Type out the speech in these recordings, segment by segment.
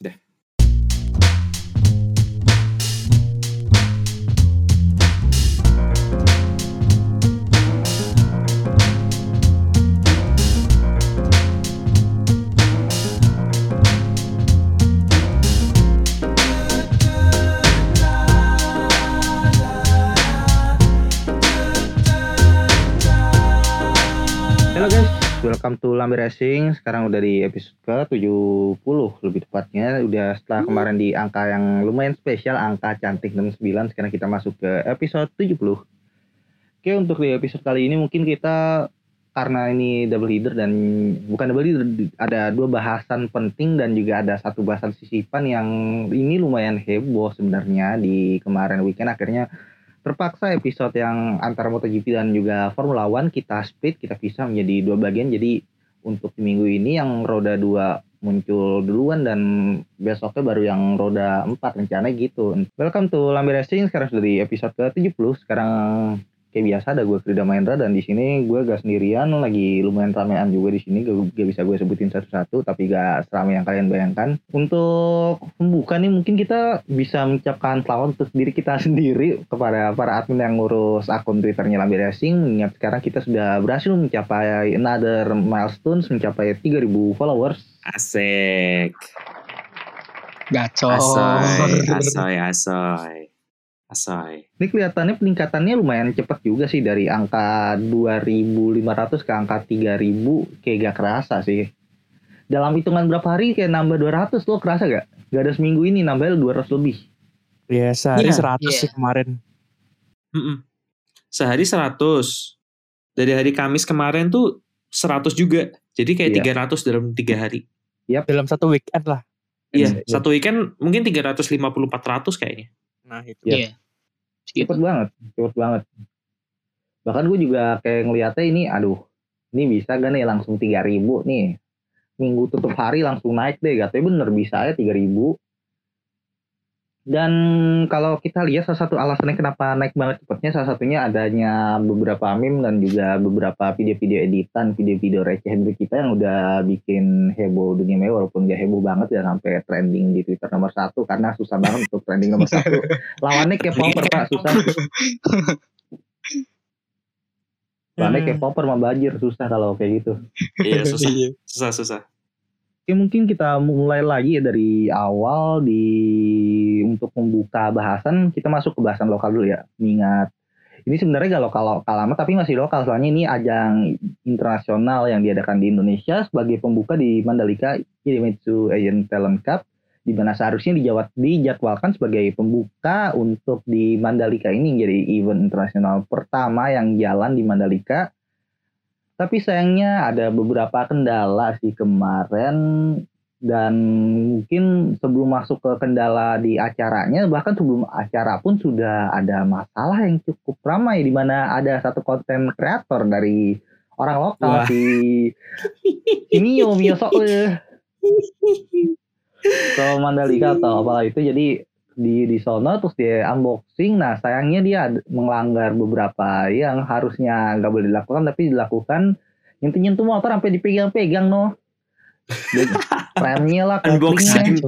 Yeah. Welcome to Lambe Racing. Sekarang udah di episode ke-70 lebih tepatnya. Udah setelah kemarin di angka yang lumayan spesial, angka cantik 69. Sekarang kita masuk ke episode 70. Oke, untuk di episode kali ini mungkin kita karena ini double header dan bukan double header, ada dua bahasan penting dan juga ada satu bahasan sisipan yang ini lumayan heboh sebenarnya di kemarin weekend akhirnya terpaksa episode yang antara MotoGP dan juga Formula One kita split kita pisah menjadi dua bagian jadi untuk minggu ini yang roda dua muncul duluan dan besoknya baru yang roda 4 rencana gitu. Welcome to Lambe Racing sekarang sudah di episode ke-70. Sekarang kayak biasa ada gue Krida Mahendra dan di sini gue gak sendirian lagi lumayan ramean juga di sini gak, gak bisa gue sebutin satu-satu tapi gak seramai yang kalian bayangkan untuk pembuka nih mungkin kita bisa mengucapkan selamat untuk diri kita sendiri kepada para admin yang ngurus akun twitternya Lambe Racing mengingat sekarang kita sudah berhasil mencapai another milestones mencapai 3000 followers Asik. Gacor. Asoy, asoy, asoy. Asoy. Ini kelihatannya peningkatannya lumayan cepat juga sih dari angka 2.500 ke angka 3.000 kayak gak kerasa sih. Dalam hitungan berapa hari kayak nambah 200 lo kerasa gak? Gak ada seminggu ini nambah 200 lebih. Iya, sehari Iya, 100 sih iya. kemarin. Mm-mm. Sehari 100. Dari hari Kamis kemarin tuh 100 juga. Jadi kayak Iya. 300 dalam tiga hari. Dalam satu weekend lah. Iya, Iya. satu weekend mungkin 350-400 kayaknya. Nah, itu. Iya. Iya. Segitu. Cepet banget, cepet banget. Bahkan gue juga kayak ngeliatnya ini, aduh, ini bisa gak nih langsung 3000 nih. Minggu tutup hari langsung naik deh, katanya bener bisa ya 3000. Dan kalau kita lihat salah satu alasannya kenapa naik banget cepetnya, salah satunya adanya beberapa meme dan juga beberapa video-video editan, video-video receh dari kita yang udah bikin heboh dunia maya walaupun gak heboh banget ya sampai trending di Twitter nomor satu karena susah banget untuk trending nomor satu. Lawannya kayak popper pak, susah. Lawannya kayak popper bajir susah kalau kayak gitu. Iya, susah. Iya. susah, susah. Oke mungkin kita mulai lagi ya dari awal di untuk membuka bahasan kita masuk ke bahasan lokal dulu ya. Mengingat ini sebenarnya gak lokal lokal lama tapi masih lokal soalnya ini ajang internasional yang diadakan di Indonesia sebagai pembuka di Mandalika Idemitsu Asian Talent Cup di mana seharusnya dijawab, dijadwalkan sebagai pembuka untuk di Mandalika ini jadi event internasional pertama yang jalan di Mandalika tapi sayangnya ada beberapa kendala sih kemarin dan mungkin sebelum masuk ke kendala di acaranya bahkan sebelum acara pun sudah ada masalah yang cukup ramai di mana ada satu konten kreator dari orang lokal Wah. si si Mio Mio sok so Mandalika atau apalah itu jadi di di sono terus dia unboxing nah sayangnya dia melanggar beberapa yang harusnya nggak boleh dilakukan tapi dilakukan nyentuh nyentuh motor sampai dipegang-pegang no Dan remnya lah Unboxing.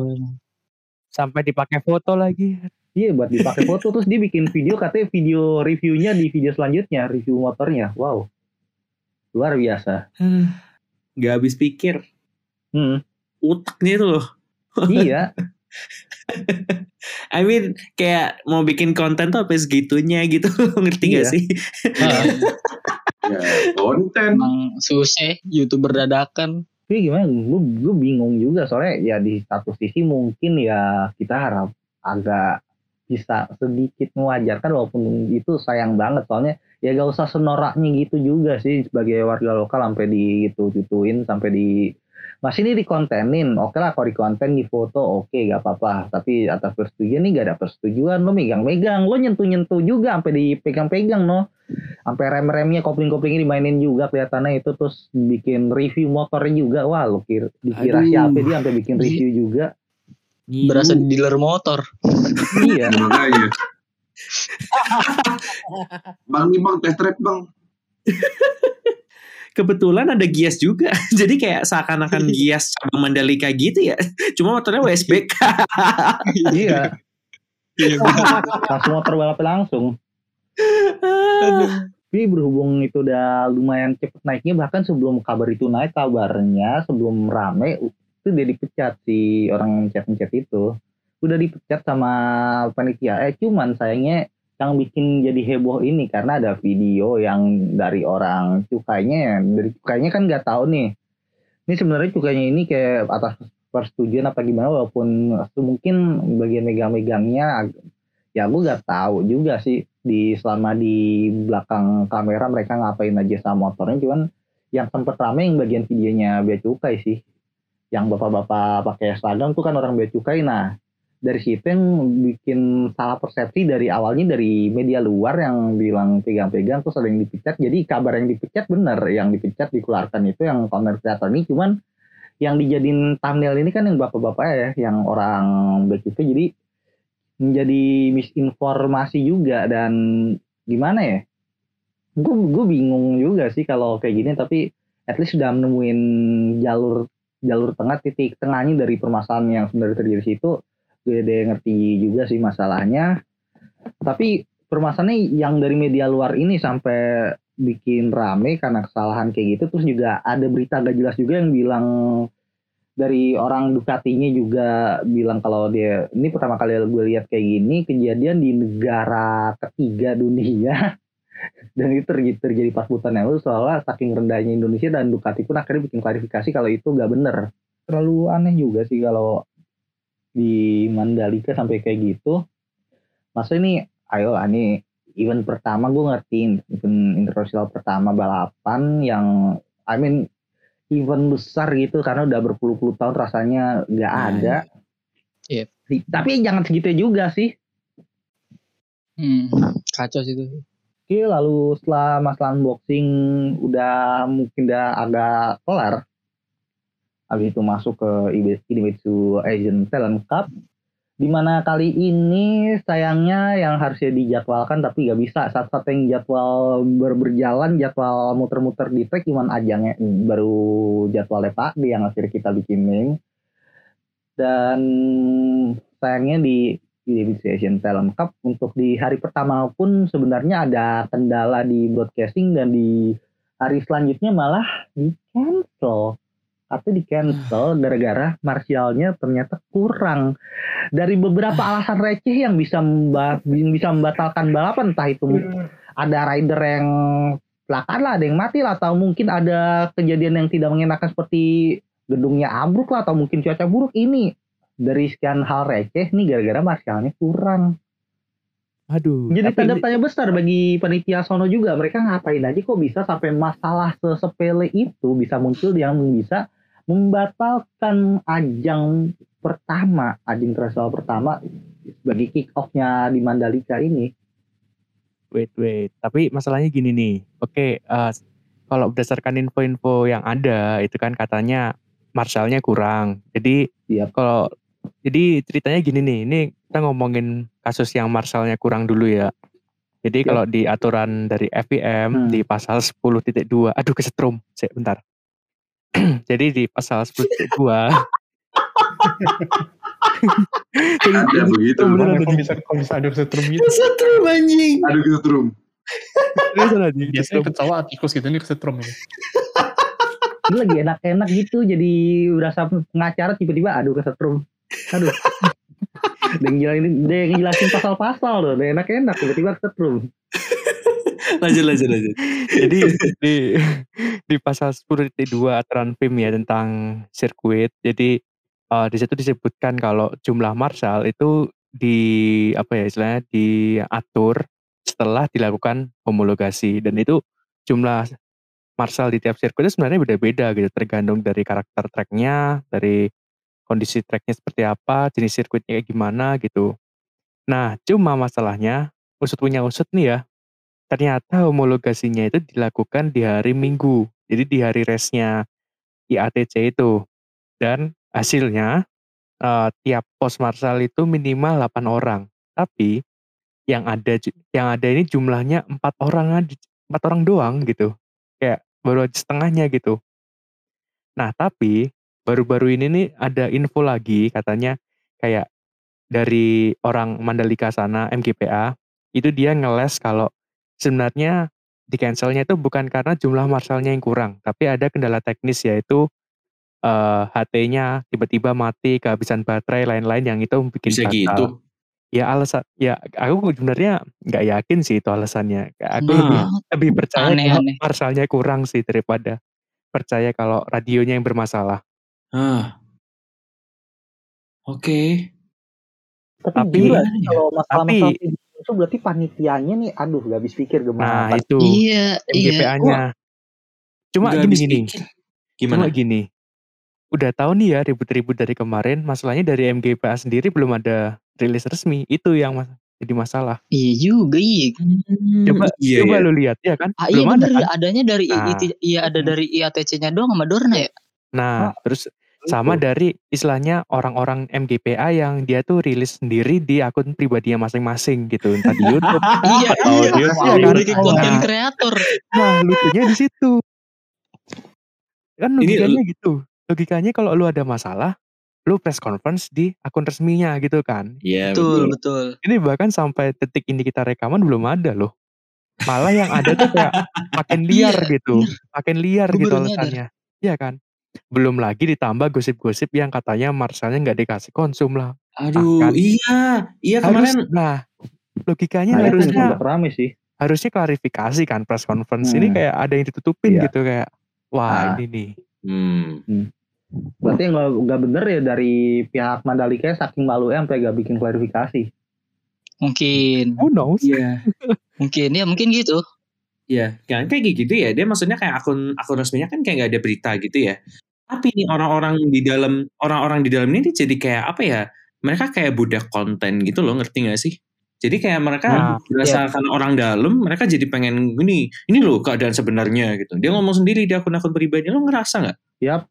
Sampai dipakai foto lagi. iya buat dipakai foto terus dia bikin video katanya video reviewnya di video selanjutnya review motornya wow luar biasa Gak habis pikir. hmm, Utaknya itu loh. iya I mean kayak mau bikin konten tuh apa segitunya gitu. Ngerti gak Iya. sih? Ah, ya konten Emang susah youtuber dadakan. tapi gimana gue gue bingung juga soalnya ya di satu sisi mungkin ya kita harap agak bisa sedikit mewajarkan walaupun itu sayang banget soalnya ya gak usah senoraknya gitu juga sih sebagai warga lokal sampai di gitu gituin sampai di mas ini dikontenin. Oke lah kalau dikonten di foto oke gak apa-apa. Tapi atas persetujuan nih gak ada persetujuan. Lo megang-megang. Lo nyentuh-nyentuh juga sampai dipegang-pegang no sampai rem-remnya kopling-koplingnya dimainin juga. Kelihatannya itu terus bikin review motornya juga. Wah lo kira dikira Aduh. siapa dia sampai bikin review juga. Berasa di dealer motor. iya. Makanya. Bang nih bang test drive bang kebetulan ada Gias juga. Jadi kayak seakan-akan Gias cabang Mandalika gitu ya. Cuma motornya WSBK. iya Iya langsung motor balap langsung tapi berhubung itu udah lumayan cepet naiknya bahkan sebelum kabar itu naik kabarnya sebelum rame itu dia dipecat si orang chat-chat itu udah dipecat sama panitia eh cuman sayangnya yang bikin jadi heboh ini karena ada video yang dari orang cukainya ya dari cukainya kan nggak tahu nih. Ini sebenarnya cukainya ini kayak atas persetujuan apa gimana walaupun mungkin bagian megang-megangnya ya aku nggak tahu juga sih di selama di belakang kamera mereka ngapain aja sama motornya cuman yang sempet rame yang bagian videonya bea cukai sih. Yang bapak-bapak pakai seragam tuh kan orang bea cukai nah dari situ yang bikin salah persepsi dari awalnya dari media luar yang bilang pegang-pegang terus ada yang dipecat. Jadi kabar yang dipecat bener yang dipecat dikeluarkan itu yang konten kreator ini cuman yang dijadiin thumbnail ini kan yang bapak-bapak ya yang orang bea cukai jadi menjadi misinformasi juga dan gimana ya? Gue gue bingung juga sih kalau kayak gini tapi at least sudah menemuin jalur jalur tengah titik tengahnya dari permasalahan yang sebenarnya terjadi di situ udah ngerti juga sih masalahnya. Tapi permasalahannya yang dari media luar ini sampai bikin rame karena kesalahan kayak gitu terus juga ada berita gak jelas juga yang bilang dari orang Ducatinya juga bilang kalau dia ini pertama kali gue lihat kayak gini kejadian di negara ketiga dunia. Dan itu terjadi, terjadi pas bulan lalu soalnya saking rendahnya Indonesia dan Ducati pun akhirnya bikin klarifikasi kalau itu gak bener. Terlalu aneh juga sih kalau di Mandalika sampai kayak gitu masa ini ayo lah nih event pertama gue ngertiin event internasional pertama balapan yang I mean event besar gitu karena udah berpuluh-puluh tahun rasanya nggak Nah, ada. Iya. Di- Tapi jangan segitu juga sih. Hmm, kacau sih itu. Oke, lalu setelah masalah unboxing udah mungkin udah agak kelar. Habis itu masuk ke Ibe- Idemitsu Asian Talent Cup. Di mana kali ini sayangnya yang harusnya dijadwalkan tapi nggak bisa. Saat-saat yang jadwal ber- berjalan, jadwal muter-muter di track cuman ajangnya baru jadwalnya Pak di yang akhirnya kita bikin meme. Dan sayangnya di Idemitsu Asian Talent Cup untuk di hari pertama pun sebenarnya ada kendala di broadcasting dan di hari selanjutnya malah di cancel atau di cancel gara-gara Martialnya ternyata kurang. Dari beberapa alasan receh yang bisa memba- bisa membatalkan balapan entah itu ada rider yang kecelakaan lah ada yang mati lah atau mungkin ada kejadian yang tidak mengenakan seperti gedungnya ambruk lah atau mungkin cuaca buruk ini dari sekian hal receh nih gara-gara Martialnya kurang. Aduh. jadi tapi tanda ini- tanya besar bagi panitia sono juga mereka ngapain aja kok bisa sampai masalah sesepele itu bisa muncul yang bisa membatalkan ajang pertama ajang internasional pertama bagi kick off-nya di Mandalika ini wait wait. Tapi masalahnya gini nih. Oke, eh, kalau berdasarkan info-info yang ada itu kan katanya Marshallnya kurang. Jadi Siap. kalau jadi ceritanya gini nih. Ini kita ngomongin kasus yang Marshallnya kurang dulu ya. Jadi Siap. kalau di aturan dari FIM Hmm. di pasal 10.2, aduh kesetrum, Sik, bentar. Jadi di pasal 10.2 Jadi Ada begitu. bener ada bisa kok bisa ada setrum gitu Kesetrum anjing. Gitu ada di biasanya kesetrum. ketawa tikus gitu ini kesetrum gitu ini lagi enak-enak gitu jadi berasa pengacara tiba-tiba aduh kesetrum aduh Dia ngejelasin, dia ngejelasin pasal-pasal loh, enak-enak tiba-tiba kesetrum. Lanjut lanjut lanjut. Jadi di di pasal 10.2 aturan PIM ya tentang sirkuit. Jadi eh, di situ disebutkan kalau jumlah marshal itu di apa ya istilahnya diatur setelah dilakukan homologasi dan itu jumlah marshal di tiap sirkuit itu sebenarnya beda-beda gitu tergantung dari karakter tracknya dari kondisi tracknya seperti apa jenis sirkuitnya gimana gitu nah cuma masalahnya usut punya usut nih ya ternyata homologasinya itu dilakukan di hari Minggu. Jadi di hari race-nya IATC itu. Dan hasilnya eh, tiap pos marshal itu minimal 8 orang. Tapi yang ada yang ada ini jumlahnya empat orang aja- empat orang doang gitu. Kayak baru aja setengahnya gitu. Nah, tapi baru-baru ini nih ada info lagi katanya kayak dari orang Mandalika sana MGPA itu dia ngeles kalau sebenarnya di cancelnya itu bukan karena jumlah marsalnya yang kurang, tapi ada kendala teknis yaitu eh, HT-nya tiba-tiba mati, kehabisan baterai, lain-lain yang itu bikin Bisa batal. gitu. Ya alasan, ya aku sebenarnya nggak yakin sih itu alasannya. Aku Nah. lebih, lebih percaya Aneh, kalau aneh. marsalnya kurang sih daripada percaya kalau radionya yang bermasalah. Ah. Oke. Tapi, Tapi- gila kalau masalah-masalah tapi- itu berarti panitianya nih aduh gak habis pikir Nah gimana. itu Iya, iya. MGPA-nya. Cuma Nggak habis gini-gini, pikir. cuma Gimana? gini. Udah tahu nih ya ribut-ribut dari kemarin, masalahnya dari MGPA sendiri belum ada rilis resmi. Itu yang mas- jadi masalah. Iya juga, iya. Coba iya, coba iya. lu lihat ya kan? Ah, iya belum ada bener, kan? adanya dari Nah. Iya ada dari IATC-nya doang sama Dorna ya. Nah, terus sama dari istilahnya orang-orang MGPA yang dia tuh rilis sendiri di akun pribadinya masing-masing gitu, entah di YouTube. iya, atau iya. di Iya. Sebagai konten kreator. Nah, lucunya di situ. Kan Ini logikanya gitu. Logikanya kalau lu ada masalah, lu press conference di akun resminya gitu kan. Iya, Betul, betul. betul. Ini bahkan sampai detik ini kita rekaman belum ada loh. Malah yang ada tuh kayak makin liar Iya, gitu. Makin liar gitu alasannya. Iya kan? Belum lagi ditambah gosip-gosip yang katanya Marsalnya nggak dikasih konsum lah. Aduh, Bahkan iya. Iya harus, kemarin nah logikanya Nah, harusnya rame sih. harusnya klarifikasi kan press conference ini Hmm. kayak ada yang ditutupin Iya. gitu kayak wah Nah. ini nih hmm. Berarti nggak nggak bener ya dari pihak Mandalika saking malu sampai gak bikin klarifikasi. Mungkin, who knows Iya. mungkin ya mungkin gitu. Iya, kan kayak gitu ya. Dia maksudnya kayak akun akun resminya kan kayak nggak ada berita gitu ya. Tapi nih orang-orang di dalam orang-orang di dalam ini jadi kayak apa ya? Mereka kayak budak konten gitu loh, ngerti gak sih? Jadi kayak mereka Nah, berdasarkan orang dalam, mereka jadi pengen gini, ini loh keadaan sebenarnya gitu. Dia ngomong sendiri di akun-akun pribadi, lo ngerasa nggak? Yap.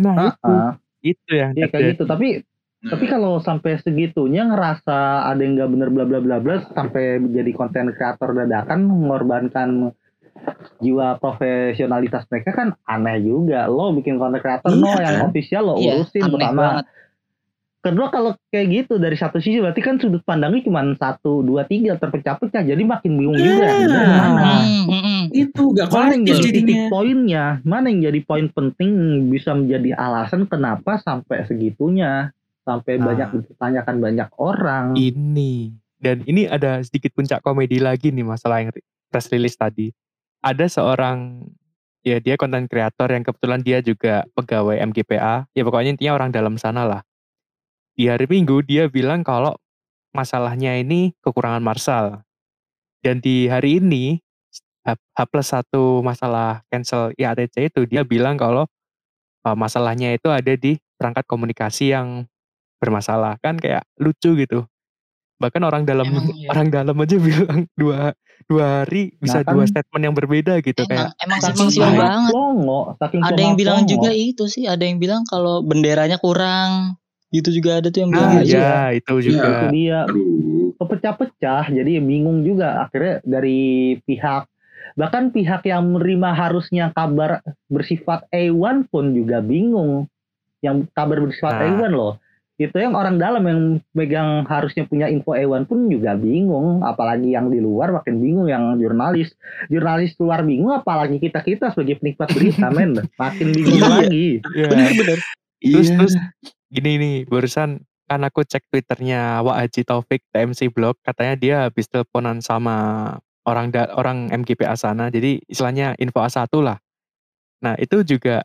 nah Ah, itu ah. itu yang Ya kayak gitu. Tapi tapi kalau sampai segitunya ngerasa ada yang nggak bener bla bla bla bla sampai jadi konten kreator dadakan mengorbankan jiwa profesionalitas mereka kan aneh juga lo bikin konten kreator Iya no yang kan? official lo Iya, urusin aneh pertama banget. kedua kalau kayak gitu dari satu sisi berarti kan sudut pandangnya cuma satu dua tiga terpecah-pecah jadi makin bingung juga yang bener Nah. mana Hmm, hmm, hmm. Itu gak mana yang jadi titik poinnya mana yang jadi poin penting bisa menjadi alasan kenapa sampai segitunya sampai Ah. banyak dipertanyakan banyak orang. Ini. Dan ini ada sedikit puncak komedi lagi nih masalah yang press release tadi. Ada seorang ya dia konten kreator yang kebetulan dia juga pegawai MGPA ya pokoknya intinya orang dalam sana lah. Di hari Minggu dia bilang kalau masalahnya ini kekurangan marsal dan di hari ini H, H plus satu masalah cancel IATC itu dia bilang kalau uh, masalahnya itu ada di perangkat komunikasi yang bermasalah kan kayak lucu gitu bahkan orang dalam Emang iya. orang dalam aja bilang dua dua hari bisa Nah, kan- dua statement yang berbeda gitu Emang, kayak emang Saking banyak banget. Longo, saking Ada yang bilang plongo. juga itu sih, ada yang bilang kalau benderanya kurang. Gitu juga ada tuh yang bilang Ah, gitu. iya. ya itu itu juga dia Aduh. kepecah-pecah jadi bingung juga akhirnya dari pihak bahkan pihak yang menerima harusnya kabar bersifat A1 pun juga bingung yang kabar bersifat Nah. A1 loh itu yang orang dalam yang megang harusnya punya info A1 pun juga bingung apalagi yang di luar makin bingung yang jurnalis jurnalis luar bingung apalagi kita kita sebagai penikmat berita men makin bingung Iya. lagi ya. Bener-bener. terus Iya. terus gini nih barusan kan aku cek twitternya Wak Haji Taufik TMC Blog katanya dia habis teleponan sama orang da- orang MGPA sana jadi istilahnya info A1 lah nah itu juga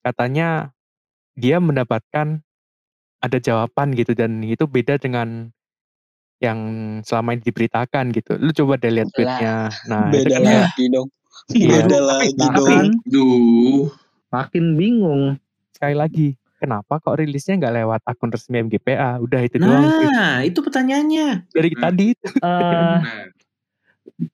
katanya dia mendapatkan ada jawaban gitu dan itu beda dengan yang selama ini diberitakan gitu lu coba deh lihat Lah, tweetnya nah itu Beda kan kayak lagi dong. Iya. Beda lagi dong. Duh. makin bingung sekali lagi kenapa kok rilisnya nggak lewat akun resmi MGPA udah itu doang tweet Nah, itu pertanyaannya. dari Hmm. tadi itu Eh, Nah,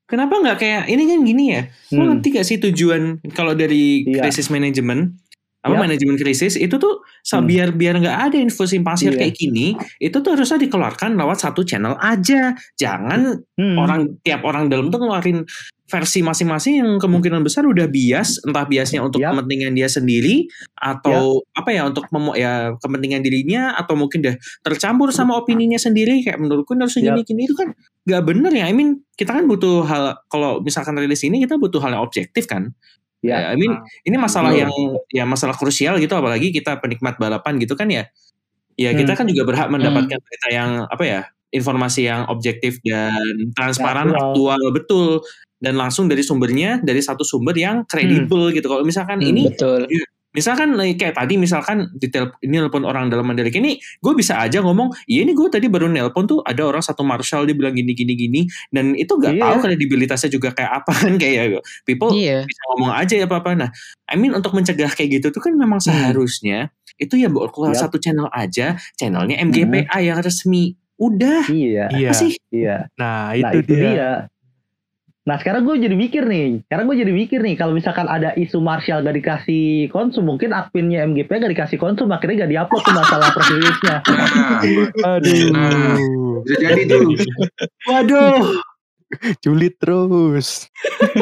Kenapa nggak kayak ini kan gini ya? Lo hmm. ngerti gak sih tujuan kalau dari Iya. krisis manajemen apa Iya. manajemen krisis itu tuh Hmm. biar biar nggak ada info simpang siur Iya. kayak gini itu tuh harusnya dikeluarkan lewat satu channel aja jangan Hmm. orang tiap orang dalam tuh ngeluarin versi masing-masing yang kemungkinan besar udah bias, entah biasnya untuk Yap. kepentingan dia sendiri atau apa ya untuk memo ya kepentingan dirinya atau mungkin udah tercampur sama opininya sendiri kayak menurutku ini harus Yap. gini gini itu kan nggak bener ya. I mean kita kan butuh hal kalau misalkan rilis ini kita butuh hal yang objektif kan. Ya. Ya, I mean ini masalah Betul. yang ya masalah krusial gitu apalagi kita penikmat balapan gitu kan ya. Ya kita Hmm. kan juga berhak mendapatkan berita yang apa ya informasi yang objektif dan transparan Aktual. aktual betul dan langsung dari sumbernya dari satu sumber yang kredibel gitu. Kalau misalkan Hmm, ini Betul. Misalkan kayak tadi misalkan ini nelpon orang dalam Mandalika ini gue bisa aja ngomong iya ini gue tadi baru nelpon tuh ada orang satu marshal dia bilang gini gini gini dan itu nggak Iya. tahu kredibilitasnya juga kayak apa kan kayak people Iya. bisa ngomong aja ya apa apa nah I mean untuk mencegah kayak gitu tuh kan memang seharusnya itu ya keluar Yap. satu channel aja channelnya MGPA yang resmi udah Iya. Iya. apa sih Iya. Nah, Nah itu, itu, dia. dia. Nah sekarang gue jadi mikir nih, sekarang gue jadi mikir nih kalau misalkan ada isu Marshall gak dikasih konsum, mungkin adminnya MGP gak dikasih konsum, akhirnya gak diupload tuh masalah press release-nya. Nah, Aduh. Nah. bisa jadi tuh. waduh Julid terus.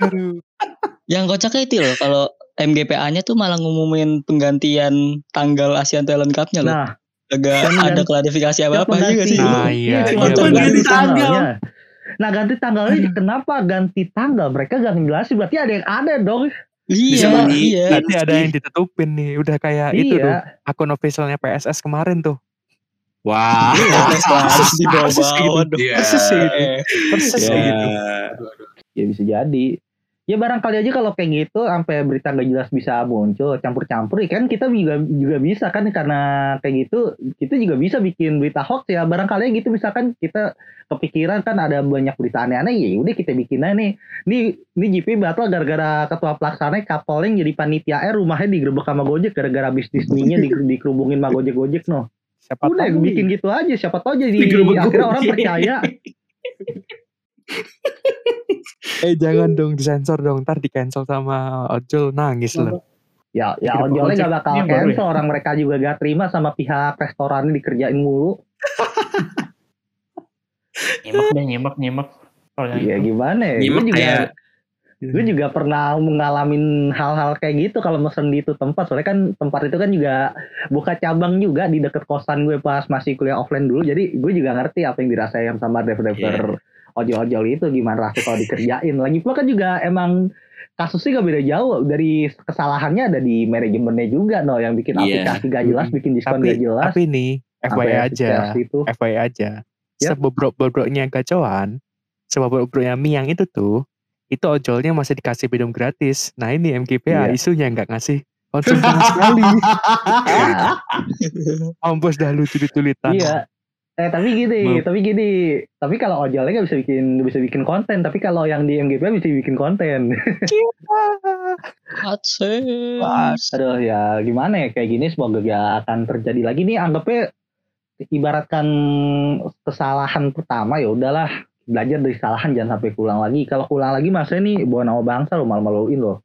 Aduh. Yang kocaknya itu loh kalau MGPA-nya tuh malah ngumumin penggantian tanggal Asian Talent Cup-nya loh. Nah, Agak yang ada ganti- klarifikasi apa-apa juga sih. Ah, iya, cuma iya, ganti benar. tanggalnya. Nah ganti tanggalnya kenapa ganti tanggal? Mereka gak ngejelasin, berarti ada yang ada dong. Iya, iya. Berarti ada yang ditutupin nih. Udah kayak itu tuh. iya. Akun officialnya PSS kemarin tuh. wah dibawa-bawa dong. Iya. Persis gitu. Persis gitu. Aduh, aduh. Ya bisa jadi. Ya barangkali aja kalau kayak gitu sampai berita gak jelas bisa muncul campur-campur ya kan kita juga juga bisa kan karena kayak gitu kita juga bisa bikin berita hoax ya. Barangkali gitu misalkan kita kepikiran kan ada banyak berita aneh-aneh ya udah kita bikin aja nih. Nih nih GP batal gara-gara ketua pelaksana kapoleng jadi panitia R rumahnya digerebek sama Gojek gara-gara bisnis mie-nya di, dikerubungin sama Gojek-Gojek no Siapa udah tahu bikin gitu aja siapa tahu jadi akhirnya orang percaya Eh jangan dong disensor dong. Ntar di cancel sama ojol nangis loh. Ya, ya ojolnya gak bakal cancel. Orang mereka juga gak terima sama pihak restorannya dikerjain mulu. Nyimak deh, nyimak, nyimak. Kalau Iya itu. gimana ya? Gue Nyimak juga, kayak- gue juga pernah ngalamin hal-hal kayak gitu kalau mesen di itu tempat. Soalnya kan tempat itu kan juga buka cabang juga di deket kosan gue pas masih kuliah offline dulu. Jadi gue juga ngerti apa yang dirasain sama driver-driver ojol-ojol itu gimana rasanya kalau dikerjain. Lagi pula kan juga emang kasusnya gak beda jauh dari kesalahannya ada di manajemennya juga no yang bikin Iya. aplikasi gak jelas, bikin diskon Tapi gak jelas. tapi nih FYI aja. Itu. FYI aja. Yap. Sebobrok-bobroknya gacoan, sebobrok-bobroknya Miang itu tuh, itu ojolnya masih dikasih minum gratis. Nah ini MGPA Iya. isunya nggak ngasih konsum sama sekali. Ompos dah lucu-luculitan. Iya. Eh tapi gini, Maaf. tapi gini, tapi kalau ojolnya nggak bisa bikin nggak bisa bikin konten, tapi kalau yang di MGP bisa bikin konten. AdSense. Aduh ya gimana ya kayak gini semoga gak akan terjadi lagi nih anggapnya ibaratkan kesalahan pertama ya udahlah belajar dari kesalahan jangan sampai kulang lagi. Kalau kulang lagi masa ini bawa nama bangsa lo malu-maluin loh.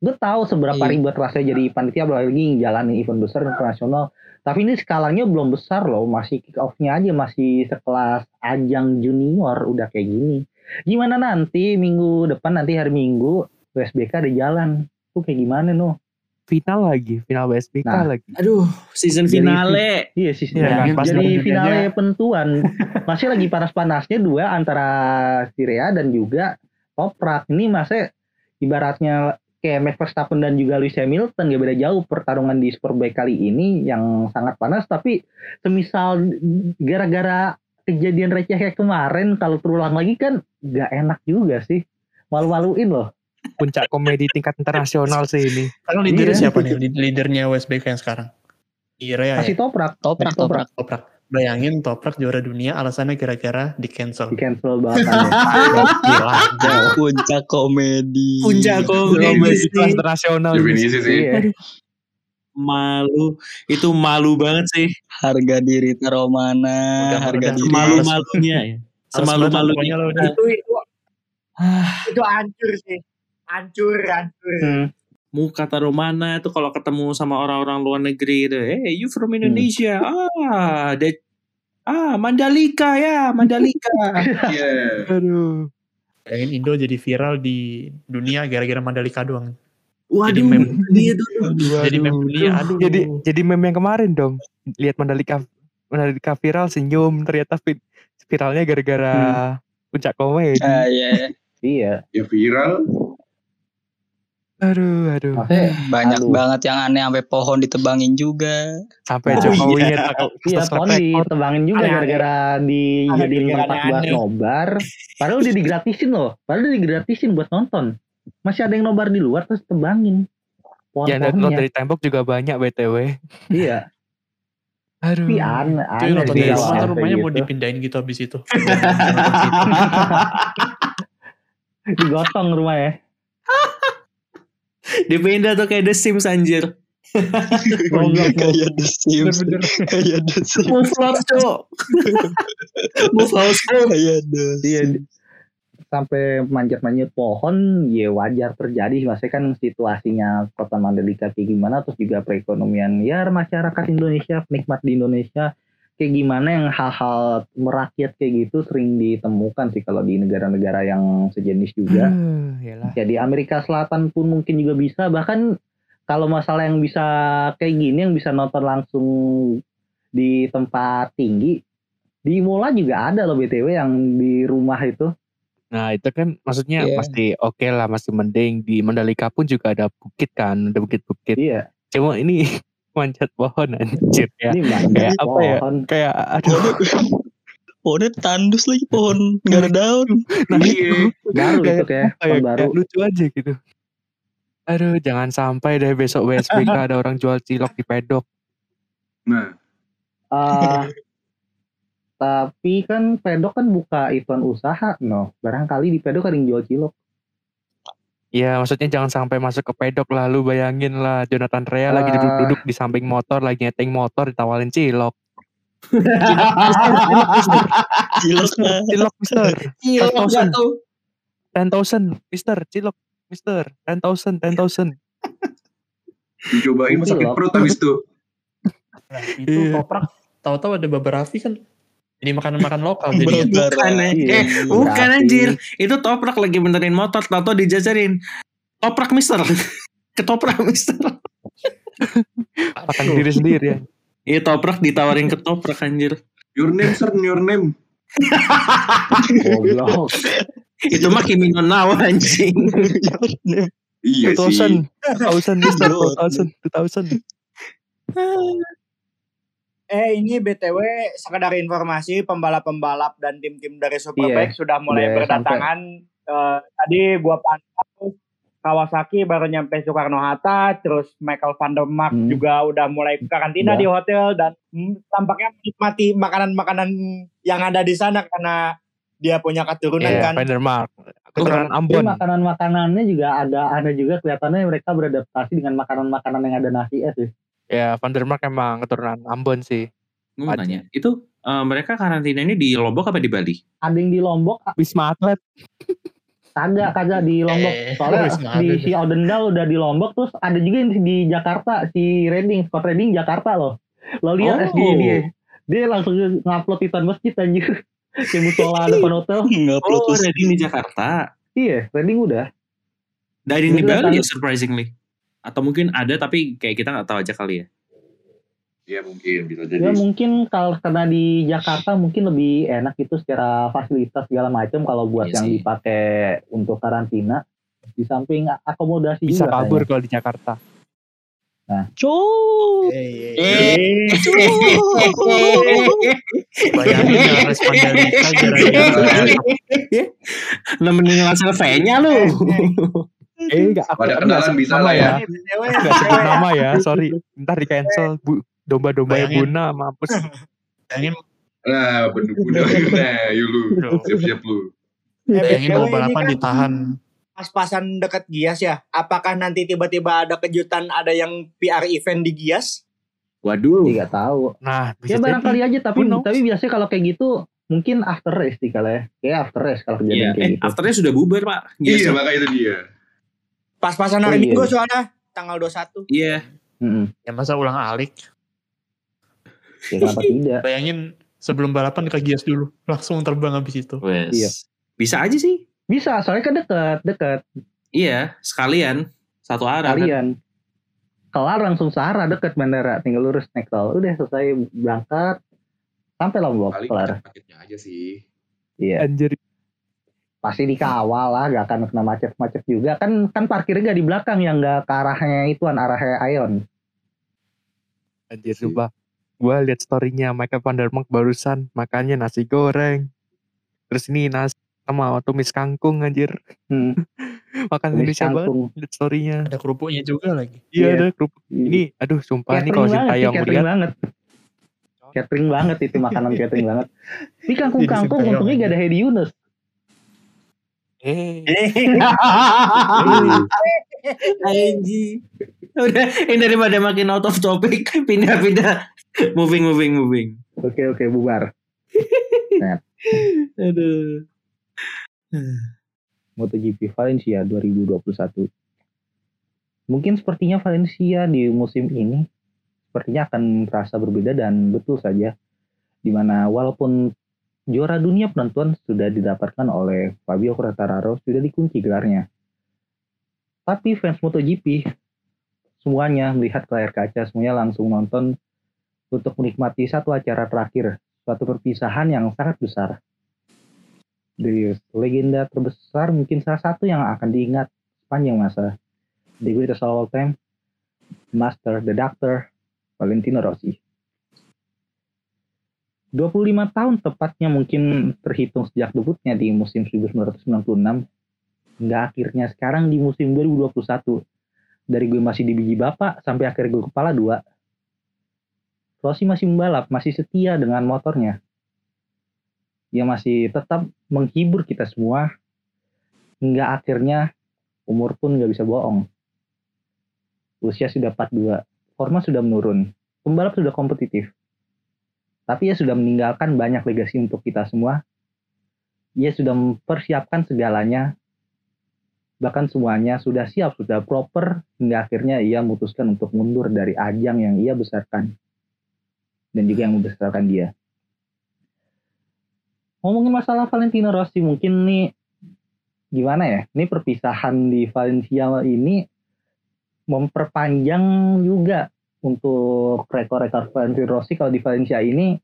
Gue tahu seberapa Iya. ribet rasanya jadi panitia apalagi jalanin event besar internasional. Tapi ini skalanya belum besar loh, masih kick off-nya aja masih sekelas ajang junior udah kayak gini. Gimana nanti minggu depan nanti hari Minggu USBK ada jalan. Tuh kayak gimana no? Final lagi, final WSBK Nah. lagi. Aduh, season Jadi- finale. Iya sih, Iya, kan, pas jadi finale bedanya- penentuan masih lagi panas-panasnya dua antara Syria dan juga Toprak. Ini masih ibaratnya kayak Max Verstappen dan juga Lewis Hamilton gak beda jauh pertarungan di Superbike kali ini yang sangat panas tapi semisal gara-gara kejadian receh kayak kemarin kalau terulang lagi kan gak enak juga sih malu-maluin loh Puncak komedi tingkat internasional sih ini. Sekarang leadernya Iya. siapa nih? Lead- Leadernya USBK yang sekarang? Ira masih ya? Toprak Toprak, Masih toprak. Toprak. Bayangin Toprak juara dunia alasannya gara-gara di cancel. di cancel balapannya. Puncak komedi. Puncak komedi internasional. Definisi sih. iya Malu. Itu malu banget sih. Harga diri taruh mana? Udah, harga udah. diri. Malu. Semalu-malunya ya. Semalu-malunya. pokoknya lo udah. itu itu Ah, itu hancur sih hancur hancur Hmm. Muka taruh mana tuh kalau ketemu sama orang-orang luar negeri itu. Hey, you from Indonesia. Ah, that Ah, Mandalika ya, Mandalika. Iya. Aduh. Bayangin Indo jadi viral di dunia gara-gara Mandalika doang. Waduh, Jadi meme. dia tuh. Jadi meme dunia, aduh. Jadi jadi meme yang kemarin dong. Lihat Mandalika Mandalika viral senyum ternyata vi- viralnya gara-gara puncak komedi. Ah, iya, iya. Iya. Ya viral. Aduh, aduh. Maksudnya Banyak Aduh. banget yang aneh sampai pohon ditebangin juga. Sampai Oh, Jokowi iya. Iya, atas pohon ditebangin juga gara-gara dijadiin tempat buat nobar. Padahal udah digratisin loh. Padahal udah digratisin buat nonton. Masih ada yang nobar di luar terus tebangin. Ya download Pohon-pohonnya. dari tembok juga banyak BTW. Iya. Aduh. Tapi aneh, aneh nonton Iya, tuh kayak rumahnya mau gitu. dipindahin gitu habis itu. Digotong rumah ya. Dipindah tuh kayak The Sims anjir. Goblok, Kayak The Sims. Kayak The Sims. Move house, Cok. Move house, Cok. Kayak The Iya, Sims. sampai manjat-manjat pohon ya wajar terjadi maksudnya kan situasinya kota Mandalika kayak gimana terus juga perekonomian ya masyarakat Indonesia penikmat di Indonesia kayak gimana yang hal-hal merakyat kayak gitu sering ditemukan sih kalau di negara-negara yang sejenis juga. Yalah. ya di Amerika Selatan pun mungkin juga bisa. Bahkan kalau masalah yang bisa kayak gini yang bisa nonton langsung di tempat tinggi di Imola juga ada loh BTW yang di rumah itu. Nah itu kan maksudnya Iya. masih oke lah masih mending. Di Mandalika pun juga ada bukit kan ada bukit-bukit. Iya. Cuma ini manjat pohon anjir ya Ini Kayak apa ya? pohon. kayak aduh Pohonnya tandus lagi pohon nggak ada daun. nah Iya. Baru Kayak- itu kayak kayak, pohon baru. kayak lucu aja gitu aduh jangan sampai deh besok WSBK ada orang jual cilok di pedok Nah, Eh, tapi kan pedok kan buka event usaha, no. Barangkali di pedok ada yang jual cilok. Ya maksudnya jangan sampai masuk ke pedok lah lu bayangin lah Jonathan Rea lagi Ah. duduk-duduk di samping motor lagi nyeting motor ditawarin cilok Cilok lah. cilok mister Cilok Ten gak tuh? ten thousand mister cilok mister ten thousand ten thousand dicobain Cilok. sakit perut habis itu. Nah, itu Iya. toprak tahu-tahu ada Babarafi kan ini makanan makan lokal jadi. Bukan, iya, iya, eh, iya. bukan anjir. Itu toprak lagi benerin motor, tato dijajarin. Toprak mister. Ketoprak mister. akan diri sendiri ya. Iya toprak ditawarin ketoprak anjir. Your name sir, your name. oh, Itu mah Kimi no Nawa anjing. Iya sih. 2000, 2000, 2000. Eh ini BTW sekedar informasi pembalap-pembalap dan tim-tim dari Superbike sudah mulai Udah berdatangan. Eh, tadi gua pantau Kawasaki baru nyampe Soekarno Hatta, terus Michael van der Mark Hmm. juga udah mulai karantina Udah. di hotel dan hmm, tampaknya menikmati makanan-makanan yang ada di sana karena dia punya keturunan Iya, kan. Vandermark keturunan Tapi Ambon makanan-makanannya juga ada ada juga kelihatannya mereka beradaptasi dengan makanan-makanan yang ada nasi es sih. ya Vandermark emang keturunan Ambon sih Gue mau Aja. tanya, itu eh, mereka karantina ini di Lombok apa di Bali? Ada yang di Lombok, Wisma Atlet kagak kagak di Lombok. Eh, Soalnya di si Odendal udah di Lombok, terus ada juga yang di Jakarta si Reading, Scott Reading Jakarta loh. Lo lihat Oh. SG dia, dia langsung ngupload event masjid anjir. Kayak musola depan hotel. Ngupload Oh. Reading di Jakarta. Iya, Reading udah. Dari di Bali ya surprisingly. Atau mungkin ada tapi kayak kita nggak tahu aja kali ya. Ya mungkin bisa Ya jadi. mungkin kalau karena di Jakarta mungkin lebih enak itu secara fasilitas segala macam kalau buat Iya yang sih. dipakai untuk karantina. Di samping akomodasi bisa juga kabur kalau di Jakarta Cuk. Eh, Eh, bayangin jangan respon dari kita gara-gara nemenin hasil V-nya lu. Eh enggak aku Pada aku kenalan nggak sebut bisa nama lah ya. Eh, BTW, Enggak sebut BTW, nama ya sorry ntar di cancel bu domba-domba yang Bayangin. guna mampus bayangin Nah, bener-bener. Nah, yuk lu. Siap-siap lu. eh, bayangin ini balapan kan ditahan Pas-pasan dekat Gias ya. Apakah nanti tiba-tiba ada kejutan ada yang PR event di Gias? Waduh. Tidak tahu. nah bisa Ya barangkali aja tapi Who tapi biasanya kalau kayak gitu mungkin after race sih kalau ya. Kayak after race kalau kejadian Iya, kayak eh gitu. afternya sudah bubar pak. Iya, Iya. makanya itu dia. Pas-pasan Oh, hari iya. Minggu soalnya tanggal 21. Iya. Mm-mm. ya masa ulang alik Ya kenapa tidak? bayangin Sebelum balapan ke Gias dulu. Langsung terbang habis itu. Wes. Iya. Bisa aja sih. Bisa, soalnya kan deket, deket. Iya, sekalian satu arah kan. Kalian. Kelar langsung searah deket bandara, tinggal lurus naik tol. Udah selesai berangkat, sampai Lombok, Paling kelar. macet-macetnya aja sih. Iya, Anjir. Pasti dikawal lah, gak akan kena macet-macet juga. Kan kan parkirnya gak di belakang yang gak ke arahnya ituan, arahnya Ion. Anjir sumpah. Gua lihat storynya Michael Van der Mark barusan makannya nasi goreng. Terus ini nasi sama tumis kangkung anjir. Hmm, Makan tumis Indonesia banget kangkung. lihat storynya. Ada kerupuknya juga lagi. Iya Iya. ada kerupuk. Ini aduh sumpah ini kalau banget Sintayong catering melihat banget. Catering banget itu makanan catering banget. Ini kangkung-kangkung untungnya gak ada Hedi Yunus. Eh Anjing. Udah, ini daripada makin out of topic, pindah-pindah. moving, moving, moving. Oke oke bubar. Aduh. MotoGP Valencia 2021. Mungkin sepertinya Valencia di musim ini sepertinya akan terasa berbeda dan betul saja di mana walaupun juara dunia penentuan sudah didapatkan oleh Fabio Quartararo sudah dikunci gelarnya. Tapi fans MotoGP semuanya melihat ke layar kaca, semuanya langsung nonton untuk menikmati satu acara terakhir, suatu perpisahan yang sangat besar. Dari legenda terbesar mungkin salah satu yang akan diingat sepanjang masa. The greatest all time Master the Doctor Valentino Rossi 25 tahun tepatnya mungkin terhitung sejak debutnya di musim 1996 hingga akhirnya sekarang di musim 2021 dari gue masih di biji bapak sampai akhirnya gue kepala dua Rossi masih membalap masih setia dengan motornya dia masih tetap menghibur kita semua hingga akhirnya umur pun nggak bisa bohong. Usia sudah 42, forma sudah menurun, pembalap sudah kompetitif. Tapi ia sudah meninggalkan banyak legasi untuk kita semua. Ia sudah mempersiapkan segalanya, bahkan semuanya sudah siap, sudah proper, hingga akhirnya ia memutuskan untuk mundur dari ajang yang ia besarkan. Dan juga yang membesarkan dia ngomongin masalah Valentino Rossi mungkin nih gimana ya ini perpisahan di Valencia ini memperpanjang juga untuk rekor-rekor Valentino Rossi kalau di Valencia ini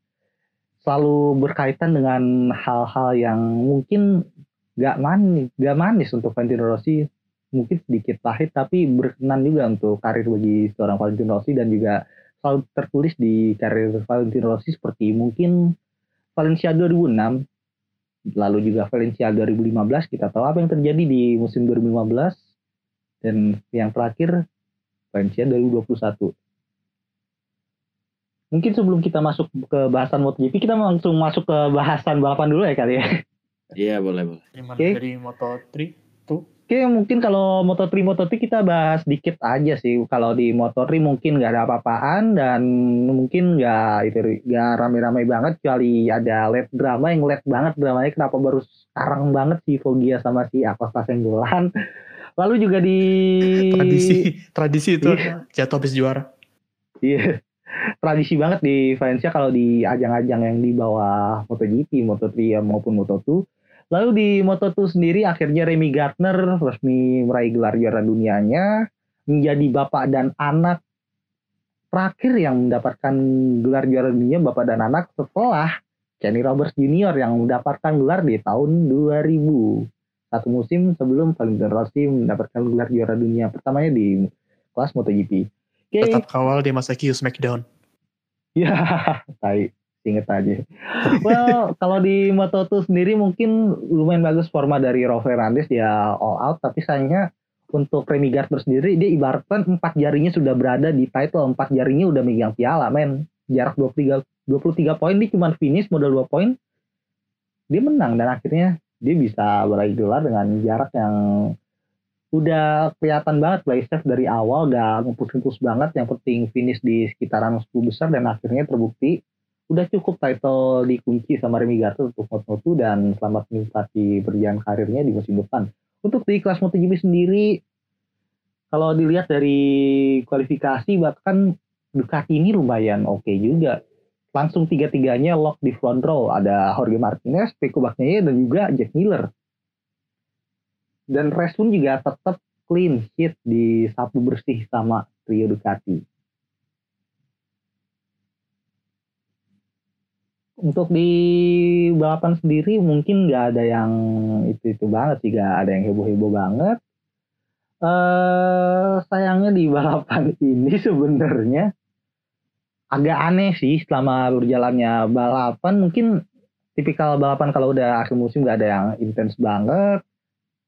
selalu berkaitan dengan hal-hal yang mungkin gak manis, gak manis untuk Valentino Rossi. Mungkin sedikit pahit tapi berkenan juga untuk karir bagi seorang Valentino Rossi dan juga selalu tertulis di karir Valentino Rossi seperti mungkin Valencia 2006 lalu juga Valencia 2015 kita tahu apa yang terjadi di musim 2015 dan yang terakhir Valencia 2021 mungkin sebelum kita masuk ke bahasan MotoGP kita langsung masuk ke bahasan balapan dulu ya kali ya Iya, boleh, boleh. Oke. dari Moto3 tuh? Oke mungkin kalau Moto3 Moto3 kita bahas dikit aja sih kalau di Moto3 mungkin nggak ada apa-apaan dan mungkin nggak itu nggak rame-rame banget kecuali ada led drama yang led banget dramanya kenapa baru sekarang banget si Foggia sama si Acosta Senggolan lalu juga di Tradisi, tradisi itu Iya. jatuh habis juara. Iya. Tradisi banget di Valencia kalau di ajang-ajang yang di bawah MotoGP, Moto3 maupun Moto2. Lalu di Moto2 sendiri akhirnya Remy Gardner resmi meraih gelar juara dunianya, menjadi bapak dan anak terakhir yang mendapatkan gelar juara dunia bapak dan anak setelah Kenny Roberts Junior yang mendapatkan gelar di tahun 2000. Satu musim sebelum Valentino Rossi mendapatkan gelar juara dunia pertamanya di kelas MotoGP. Oke, Tetap kawal di masa Q Smackdown. Ya, tai. Inget aja. Well, kalau di Moto2 sendiri mungkin lumayan bagus forma dari Raul Fernandez dia all out, tapi sayangnya untuk Remy Gardner sendiri dia ibaratkan empat jarinya sudah berada di title, empat jarinya udah megang piala, men. Jarak 23 23 poin dia cuma finish modal 2 poin. Dia menang dan akhirnya dia bisa meraih gelar dengan jarak yang udah kelihatan banget safe dari awal gak ngepus-ngepus banget yang penting finish di sekitaran 10 besar dan akhirnya terbukti udah cukup title dikunci sama Remy Gardner untuk Moto2 dan selamat menikmati berjalan karirnya di musim depan untuk di kelas MotoGP sendiri kalau dilihat dari kualifikasi bahkan Ducati ini lumayan oke juga langsung tiga-tiganya lock di front row. Ada Jorge Martinez, Peko Bagnaia, dan juga Jack Miller. Dan race pun juga tetap clean sheet di sapu bersih sama trio Ducati. Untuk di balapan sendiri mungkin nggak ada yang itu-itu banget sih, ada yang heboh-heboh banget. Eh sayangnya di balapan ini sebenarnya agak aneh sih selama berjalannya balapan mungkin tipikal balapan kalau udah akhir musim nggak ada yang intens banget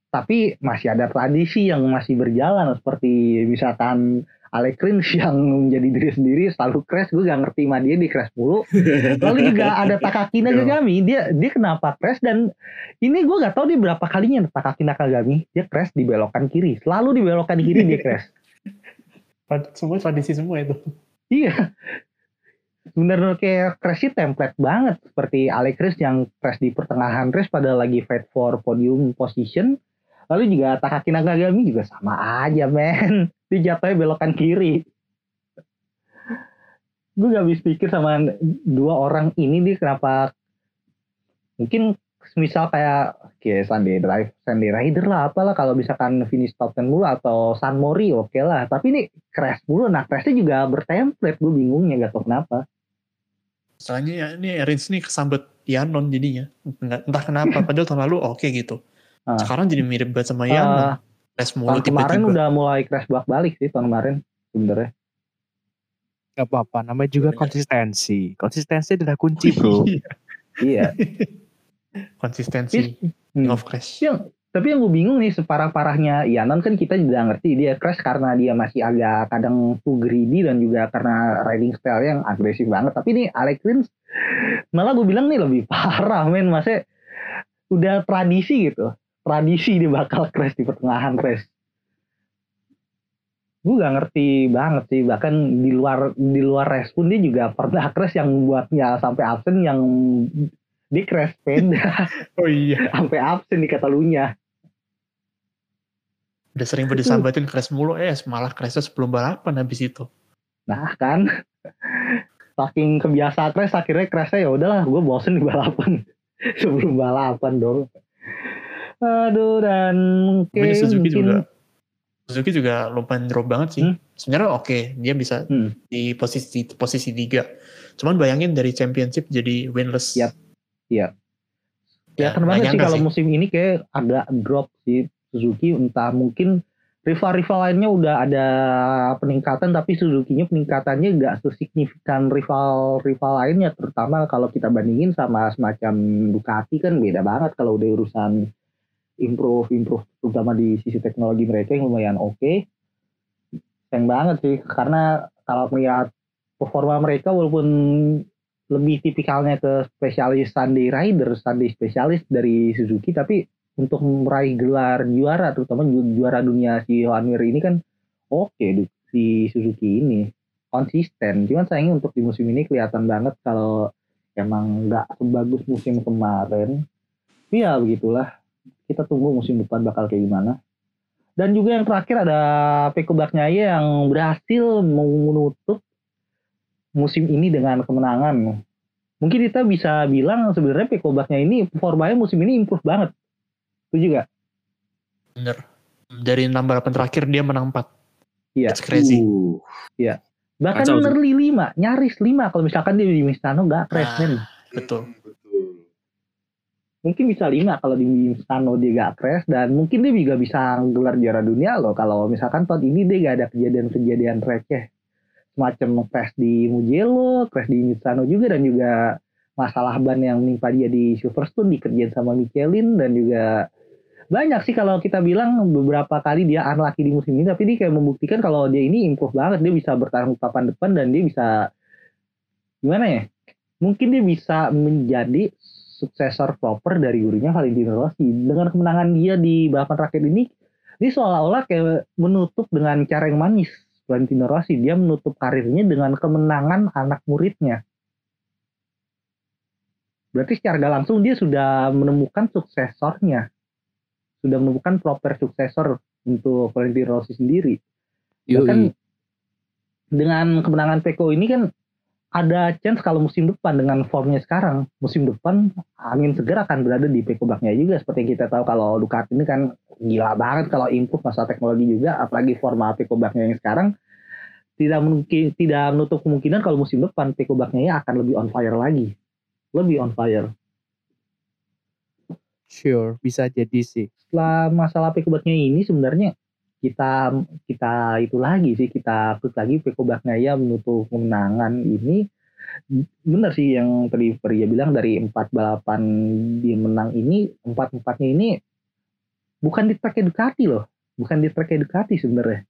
tapi masih ada tradisi yang masih berjalan seperti misalkan Alex Rins yang menjadi diri sendiri selalu crash gue gak ngerti sama dia di crash mulu lalu juga ada Takaki Nakagami dia dia kenapa crash dan ini gue gak tahu dia berapa kalinya Takaki Nakagami dia crash di belokan kiri selalu di belokan kiri dia crash Semua tradisi semua itu. Iya. Bener-bener kayak crash template banget. Seperti Alex Rins yang crash di pertengahan race pada lagi fight for podium position. Lalu juga Takaki Nakagami juga sama aja men. Dia jatuhnya belokan kiri. Gue gak habis pikir sama dua orang ini dia kenapa mungkin misal kayak kayak Sunday Drive, Sunday Rider lah apalah kalau misalkan finish top 10 mulu atau San Mori oke lah. Tapi ini crash mulu. Nah crashnya juga bertemplate. Gue bingungnya gak tau kenapa. Soalnya ya, ini Rins nih kesambet Yanon jadinya. Entah kenapa, padahal tahun lalu oke gitu. Ah. Sekarang jadi mirip banget sama Eh, Yanon. Tes mulu tahun kemarin tiba-tiba. udah mulai crash bolak balik sih tahun kemarin sebenarnya. Gak apa-apa, namanya juga Bener. konsistensi. Konsistensi adalah kunci bro. Iya. Konsistensi Hmm. of crash. yang tapi yang gue bingung nih separah-parahnya Yanon kan kita juga ngerti dia crash karena dia masih agak kadang too greedy dan juga karena riding style yang agresif banget tapi nih Alex Rins malah gue bilang nih lebih parah men masnya udah tradisi gitu tradisi dia bakal crash di pertengahan race gue gak ngerti banget sih. Bahkan di luar di luar race pun dia juga pernah crash yang buatnya sampai absen yang dia crash sepeda. Oh iya. sampai absen di Catalunya Udah sering pada sambatin crash mulu, eh malah crashnya sebelum balapan habis itu. Nah kan, saking kebiasaan crash akhirnya crashnya ya udahlah, gue bosen di balapan. Sebelum balapan dong. Aduh dan mungkin Tapi Suzuki mungkin juga Suzuki juga lumayan drop banget sih. Hmm. Sebenarnya oke, dia bisa Hmm. di posisi posisi tiga. Cuman bayangin dari championship jadi winless. Yap. Iya. Ya, kelihatan banget sih kalau sih. musim ini kayak agak drop sih Suzuki entah mungkin rival-rival lainnya udah ada peningkatan tapi Suzuki-nya peningkatannya nggak sesignifikan rival-rival lainnya terutama kalau kita bandingin sama semacam Ducati kan beda banget kalau udah urusan improve improve terutama di sisi teknologi mereka yang lumayan oke sayang banget sih karena kalau melihat performa mereka walaupun lebih tipikalnya ke spesialis Sunday Rider, Sunday spesialis dari Suzuki, tapi untuk meraih gelar juara, terutama ju- juara dunia si Johan Mir ini kan oke du- si Suzuki ini konsisten. Cuman sayangnya untuk di musim ini kelihatan banget kalau emang nggak sebagus musim kemarin. Iya begitulah. Kita tunggu musim depan bakal kayak gimana. Dan juga yang terakhir ada Peko Bagnaia yang berhasil menutup musim ini dengan kemenangan. Mungkin kita bisa bilang sebenarnya Peko Bagnaia ini performanya musim ini improve banget. Itu juga. Bener. Dari enam balapan terakhir dia menang 4. Iya. It's crazy. Uh, Bahkan Kacau nearly 5, nyaris 5 kalau misalkan dia di Misano nggak crash Ah. Betul. Mungkin bisa 5 kalau di Misano dia nggak crash dan mungkin dia juga bisa gelar juara dunia loh. Kalau misalkan tahun ini dia nggak ada kejadian-kejadian receh semacam crash di Mugello, crash di Misano juga dan juga masalah ban yang menimpa dia di Silverstone dikerjain sama Michelin dan juga banyak sih kalau kita bilang beberapa kali dia unlucky di musim ini tapi dia kayak membuktikan kalau dia ini improve banget. Dia bisa bertarung di papan depan dan dia bisa gimana ya mungkin dia bisa menjadi suksesor proper dari gurunya Valentino Rossi dengan kemenangan dia di balapan terakhir ini dia seolah-olah kayak menutup dengan cara yang manis. Valentino Rossi dia menutup karirnya dengan kemenangan anak muridnya. Berarti secara gak langsung dia sudah menemukan suksesornya. Sudah menemukan proper suksesor untuk Valentino Rossi sendiri. Bahkan dengan kemenangan Peko ini kan ada chance kalau musim depan dengan formnya sekarang, musim depan angin segar akan berada di Peko Bagnaia juga seperti yang kita tahu kalau Ducati ini kan gila banget kalau improve masalah teknologi juga apalagi forma Peko Bagnaia yang sekarang tidak mungkin tidak menutup kemungkinan kalau musim depan Peko Bagnaia akan lebih on fire lagi. Lebih on fire. Sure, bisa jadi sih. Setelah masalah Peko Bagnaia ini sebenarnya kita kita itu lagi sih kita klik lagi Peko Bagnaia menutup kemenangan ini. Benar sih yang tadi Pria bilang dari empat balapan dia menang ini empat empatnya ini bukan di track Ducati loh. Bukan di track Ducati sebenarnya.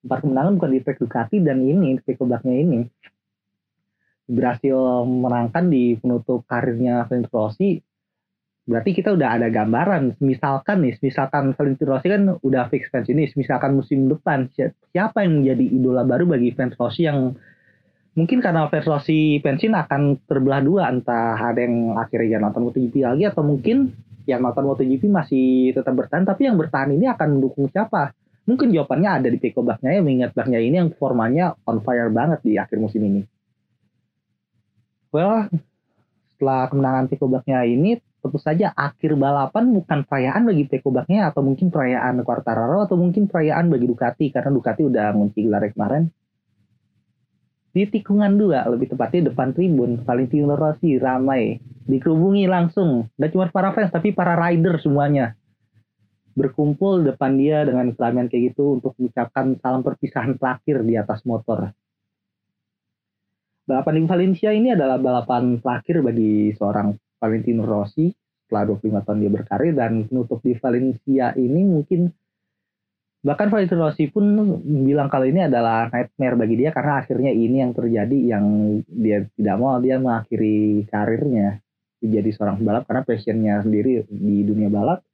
Empat kemenangan bukan di track Ducati dan ini Peko Bagnaia ini. Berhasil menangkan di penutup karirnya Valentino Rossi berarti kita udah ada gambaran. Misalkan nih, misalkan Valentino Rossi kan udah fix pensiunis, misalkan musim depan siapa yang menjadi idola baru bagi fans Rossi yang mungkin karena fans Rossi pensiun akan terbelah dua, entah ada yang akhirnya nonton MotoGP lagi atau mungkin yang nonton MotoGP masih tetap bertahan, tapi yang bertahan ini akan mendukung siapa? Mungkin jawabannya ada di Peko Bagnaia, mengingat Bagnaia ini yang formanya on fire banget di akhir musim ini. Well, setelah kemenangan Peko Bagnaia ini, tentu saja akhir balapan bukan perayaan bagi Peko Bagnaia atau mungkin perayaan Quartararo atau mungkin perayaan bagi Ducati karena Ducati udah ngunci gelar kemarin. Di tikungan dua, lebih tepatnya depan tribun, Valentino Rossi ramai, dikerubungi langsung, dan cuma para fans tapi para rider semuanya berkumpul depan dia dengan kelamian kayak gitu untuk mengucapkan salam perpisahan terakhir di atas motor. Balapan di Valencia ini adalah balapan terakhir bagi seorang Valentino Rossi setelah 25 tahun dia berkarir dan penutup di Valencia ini mungkin bahkan Valentino Rossi pun bilang kalau ini adalah nightmare bagi dia karena akhirnya ini yang terjadi yang dia tidak mau dia mengakhiri karirnya. Menjadi seorang pembalap karena passionnya sendiri di dunia balap.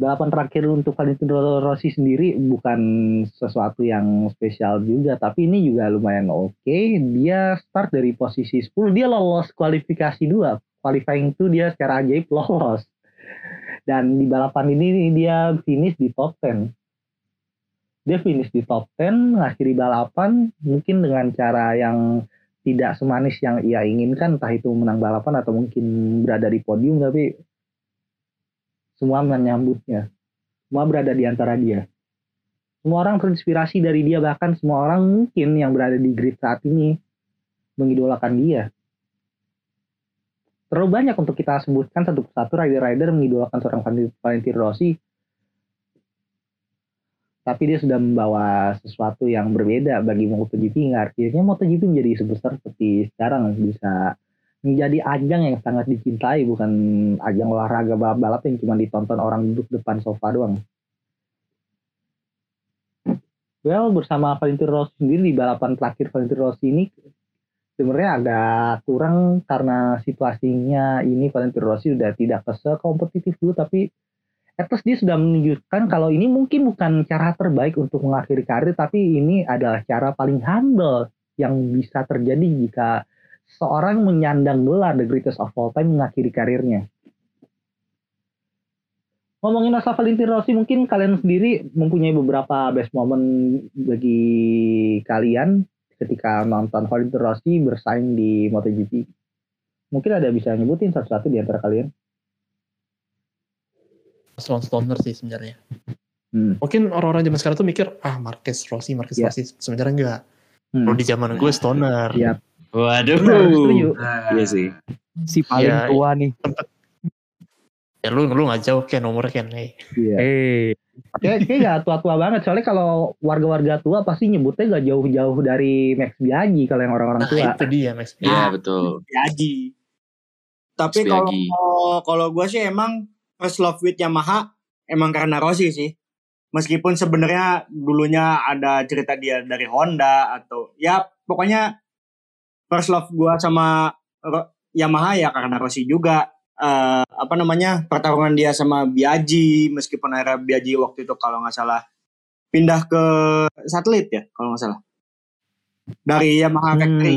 Balapan terakhir untuk Valentino Rossi sendiri bukan sesuatu yang spesial juga tapi ini juga lumayan oke. Okay. dia start dari posisi 10 dia lolos kualifikasi dua qualifying itu dia secara ajaib lolos. Dan di balapan ini dia finish di top 10. Dia finish di top 10, mengakhiri balapan mungkin dengan cara yang tidak semanis yang ia inginkan, entah itu menang balapan atau mungkin berada di podium, tapi semua menyambutnya. Semua berada di antara dia. Semua orang terinspirasi dari dia, bahkan semua orang mungkin yang berada di grid saat ini mengidolakan dia terlalu banyak untuk kita sebutkan satu persatu rider-rider mengidolakan seorang Valentino Rossi. Tapi dia sudah membawa sesuatu yang berbeda bagi MotoGP. Hingga akhirnya MotoGP menjadi sebesar seperti sekarang. Bisa menjadi ajang yang sangat dicintai bukan ajang olahraga balap-balap yang cuma ditonton orang duduk depan sofa doang. Well bersama Valentino Rossi sendiri di balapan terakhir Valentino Rossi ini sebenarnya agak kurang karena situasinya ini Valentino Rossi sudah tidak kompetitif dulu tapi at dia sudah menunjukkan kalau ini mungkin bukan cara terbaik untuk mengakhiri karir tapi ini adalah cara paling humble yang bisa terjadi jika seorang menyandang gelar the greatest of all time mengakhiri karirnya. Ngomongin masalah Valentino Rossi mungkin kalian sendiri mempunyai beberapa best moment bagi kalian ketika nonton Valentino Rossi bersaing di MotoGP? Mungkin ada bisa nyebutin satu-satu di antara kalian? Sloan Stoner sih sebenarnya. Hmm. Mungkin orang-orang zaman sekarang tuh mikir, ah Marquez Rossi, Marquez yeah. Rossi. Sebenarnya enggak. Hmm. Kalau di zaman gue Stoner. Iya. Waduh. Nah, iya sih. Si paling ya, tua nih. Sempet. Ya lu lu gak jauh kan nomornya kan. Hey. Iya. Hey. Kayak kayak gak tua-tua banget. Soalnya kalau warga-warga tua pasti nyebutnya gak jauh-jauh dari Max Biaggi kalau yang orang-orang nah, tua. itu dia Max Biaggi. Iya betul. Biaggi. Tapi kalau kalau gue sih emang first love with Yamaha emang karena Rossi sih. Meskipun sebenarnya dulunya ada cerita dia dari Honda atau ya pokoknya first love gue sama Yamaha ya karena Rossi juga uh, apa namanya pertarungan dia sama Biaji meskipun akhirnya Biaji waktu itu kalau nggak salah pindah ke satelit ya kalau nggak salah dari Yamaha hmm. Factory.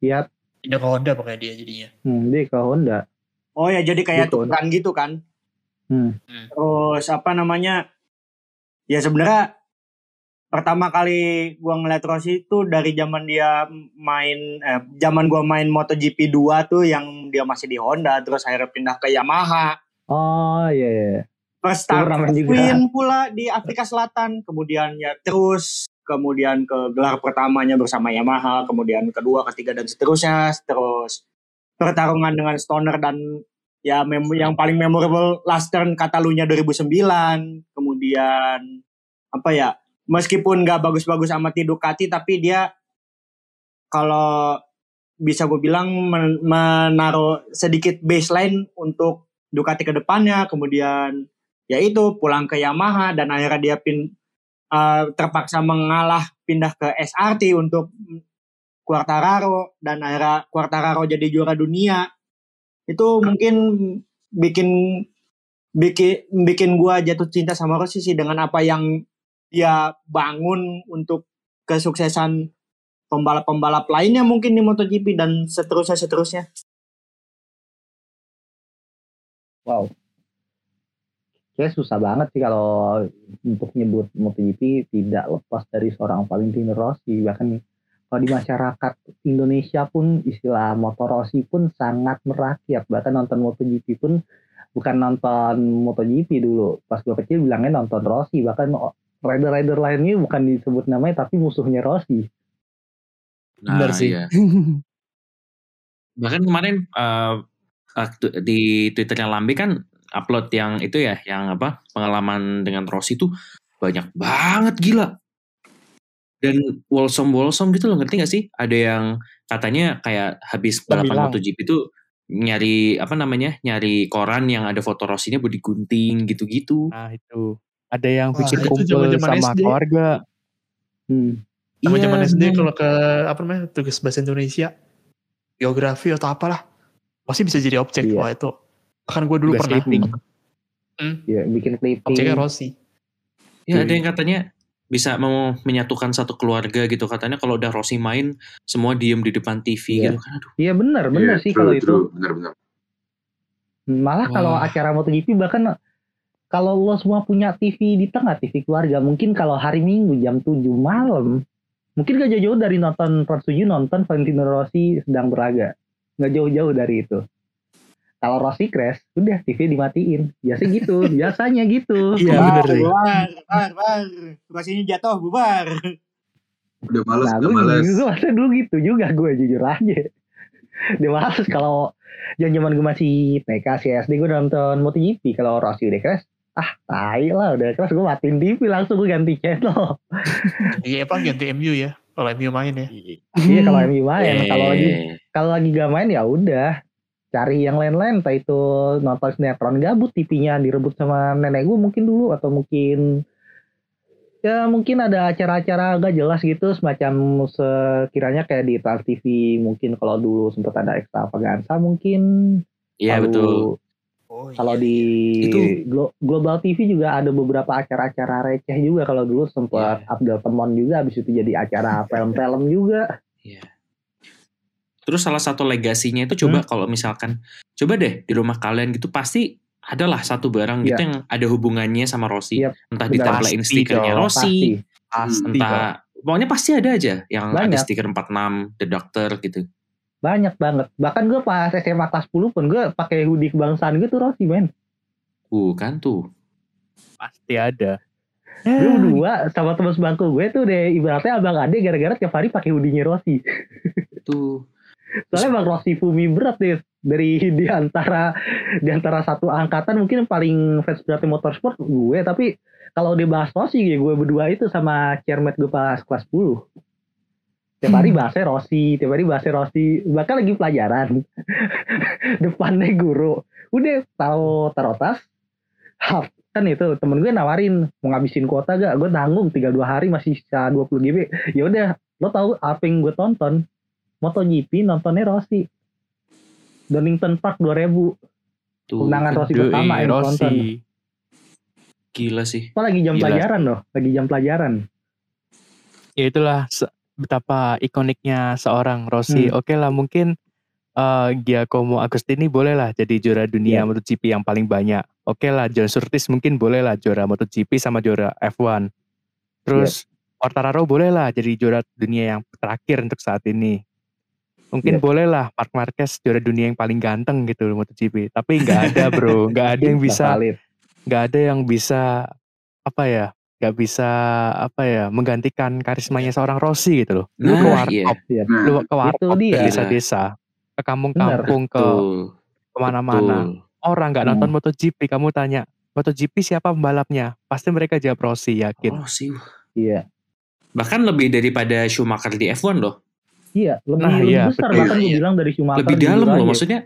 Iya. Pindah ke Honda pokoknya dia jadinya. Hmm, dia ke Honda. Oh ya jadi kayak tukeran gitu kan. Hmm. Terus apa namanya? Ya sebenarnya pertama kali gua ngeliat Rossi itu dari zaman dia main eh, zaman gua main MotoGP 2 tuh yang dia masih di Honda terus akhirnya pindah ke Yamaha. Oh iya iya. First Queen pula di Afrika Selatan, kemudian ya terus kemudian ke gelar pertamanya bersama Yamaha, kemudian kedua, ketiga dan seterusnya, terus pertarungan dengan Stoner dan ya mem yang paling memorable last turn Katalunya 2009, kemudian apa ya meskipun nggak bagus-bagus amat di Ducati tapi dia kalau bisa gue bilang men menaruh sedikit baseline untuk Ducati ke depannya kemudian ya itu pulang ke Yamaha dan akhirnya dia pin uh, terpaksa mengalah pindah ke SRT untuk Quartararo dan akhirnya Quartararo jadi juara dunia. Itu mungkin bikin bikin bikin gua jatuh cinta sama Rossi sih dengan apa yang dia bangun untuk kesuksesan pembalap-pembalap lainnya mungkin di MotoGP dan seterusnya seterusnya. Wow. Kayak susah banget sih kalau untuk nyebut MotoGP tidak lepas dari seorang Valentino Rossi. Bahkan kalau di masyarakat Indonesia pun istilah motor Rossi pun sangat merakyat. Bahkan nonton MotoGP pun bukan nonton MotoGP dulu. Pas gue kecil bilangnya nonton Rossi. Bahkan rider-rider lainnya bukan disebut namanya tapi musuhnya Rossi. Nah, Benar sih. Iya. Bahkan kemarin uh, di Twitternya Lambe kan upload yang itu ya, yang apa pengalaman dengan Rossi itu banyak banget gila. Dan Wolsom Wolsom gitu loh ngerti gak sih? Ada yang katanya kayak habis balapan MotoGP itu nyari apa namanya nyari koran yang ada foto Rossinya body gunting gitu-gitu. Nah itu ada yang bikin Wah, kumpul jaman -jaman sama SD. keluarga. Hmm. Sama iya, zaman SD kalau ke apa namanya tugas bahasa Indonesia, geografi atau apalah, pasti bisa jadi objek. Iya. Wah itu. Bahkan gue dulu pernah. Hmm? Iya, bikin clipping. Objeknya Rossi. Ya ada yang katanya bisa mau menyatukan satu keluarga gitu katanya kalau udah Rossi main semua diem di depan TV iya. gitu kan aduh. Iya benar benar yeah, sih kalau itu. Benar benar. Malah kalau acara MotoGP bahkan kalau lo semua punya TV di tengah TV keluarga mungkin kalau hari Minggu jam 7 malam mungkin gak jauh-jauh dari nonton 7 nonton Valentino Rossi sedang berlaga. Nggak jauh-jauh dari itu. Kalau Rossi crash udah TV dimatiin. Biasa gitu biasanya gitu. Iya benar bubar bubar bubar. Rossinya jatuh bubar. Udah malas nah, udah malas gue masa dulu gitu juga gue jujur aja. Dia malas kalau jangan zaman gue masih TK sih SD gue nonton MotoGP. Kalau Rossi udah crash ah tai lah udah keras gue matiin TV langsung gue ganti channel. Iya apa ganti MU ya kalau MU main ya. Iya. Kalau MU main. Kalau lagi kalau lagi gak main ya udah. Cari yang lain-lain entah itu nonton sinetron gabut TV-nya direbut sama nenek gue mungkin dulu atau mungkin ya mungkin ada acara-acara agak jelas gitu semacam sekiranya kayak di Trans TV mungkin kalau dulu sempat ada extravaganza mungkin. Iya betul Oh, kalau iya, di iya. itu Global TV juga ada beberapa acara-acara receh juga kalau dulu sempat yeah. Abdel Temon juga habis itu jadi acara film-film juga. Iya. Terus salah satu legasinya itu coba hmm? kalau misalkan coba deh di rumah kalian gitu pasti adalah satu barang yeah. gitu yang ada hubungannya sama Rossi. Yep. Entah ditempelin stikernya Rossi, pasti. entah pokoknya pasti ada aja yang Banyak. ada stiker 46 The Doctor gitu. Banyak banget. Bahkan gue pas SMA kelas 10 pun gue pakai hoodie kebangsaan gitu Rossi men. Uh kan tuh. Pasti ada. Gue dua sama teman sebangku gue tuh deh ibaratnya abang ade gara-gara tiap hari pakai hoodie Rossi. Tuh. Soalnya bang Rossi Fumi berat deh dari di antara di antara satu angkatan mungkin paling fans berat motorsport gue tapi kalau dia bahas Rossi gue berdua itu sama chairmate gue pas kelas 10 tiap hari hmm. bahasnya Rossi, tiap hari bahasnya Rossi, bahkan lagi pelajaran depannya guru, udah taruh taruh tas, hap kan itu temen gue nawarin mau ngabisin kuota gak, gue tanggung tiga dua hari masih bisa 20 GB, ya udah lo tahu apa yang gue tonton, MotoGP nontonnya Rossi, Donington Park 2000, Tuh, undangan Rossi pertama yang Rossi. nonton. Gila sih. Apa lagi jam Gila. pelajaran loh, lagi jam pelajaran. Ya itulah betapa ikoniknya seorang Rossi. Hmm. Oke lah mungkin uh, Giacomo Agostini boleh lah jadi juara dunia yeah. MotoGP yang paling banyak. Oke lah John Surtees mungkin boleh lah juara MotoGP sama juara F1. Terus Quartararo boleh lah jadi juara dunia yang terakhir untuk saat ini. Mungkin Iya. boleh lah Mark Marquez juara dunia yang paling ganteng gitu MotoGP. Tapi nggak ada bro, nggak ada yang bisa, nggak ada yang bisa apa ya, nggak bisa apa ya menggantikan karismanya seorang Rossi gitu loh. Lu ke Nah, iya. warkop, Iya. Nah, lu ke warkop, ke dia. desa-desa, ke kampung-kampung, ke Betul. ke mana-mana. Orang nggak Hmm. nonton MotoGP, kamu tanya MotoGP siapa pembalapnya? Pasti mereka jawab Rossi, yakin. Oh sih. Iya. Bahkan lebih daripada Schumacher di F1 loh. Iya, lebih, Nah, lebih iya, besar betul. bahkan gue Iya. bilang dari Schumacher lebih dalam loh aja. maksudnya.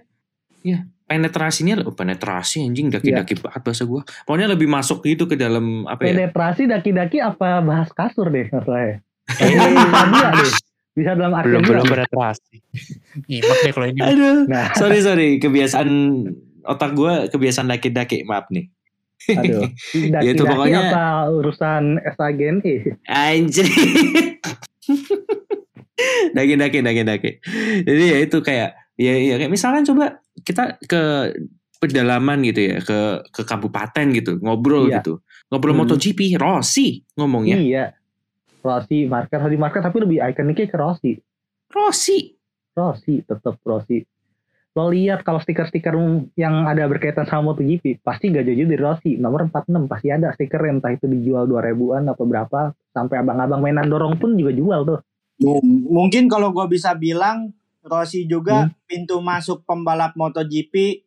Ya, penetrasinya oh, penetrasi anjing daki-daki banget bahasa gua. Pokoknya lebih masuk gitu ke dalam apa ya? Penetrasi daki-daki apa bahas kasur deh masalahnya. Kayaknya bisa dia deh. Bisa dalam artian Belum belum penetrasi. Nyimak deh kalau ini. Aduh. Nah, Sorry sorry, kebiasaan otak gua kebiasaan daki-daki, maaf nih. aduh. Daki-daki Ya itu pokoknya- apa urusan SAGNI? Anjir. daki daki daki daki. Jadi ya itu kayak ya ya kayak misalkan coba kita ke pedalaman gitu ya ke ke kabupaten gitu ngobrol Iya. gitu ngobrol Hmm. MotoGP Rossi ngomongnya Iya. Rossi, Marquez, Rossi Marquez tapi lebih ikoniknya ke Rossi. Rossi Rossi, tetap Rossi. Lo lihat kalau stiker-stiker yang ada berkaitan sama MotoGP, pasti gak jauh dari Rossi. Nomor 46 pasti ada stiker entah itu dijual 2000-an atau berapa. Sampai abang-abang mainan dorong pun juga jual tuh. M- Mungkin kalau gue bisa bilang Rossi juga Hmm. pintu masuk pembalap MotoGP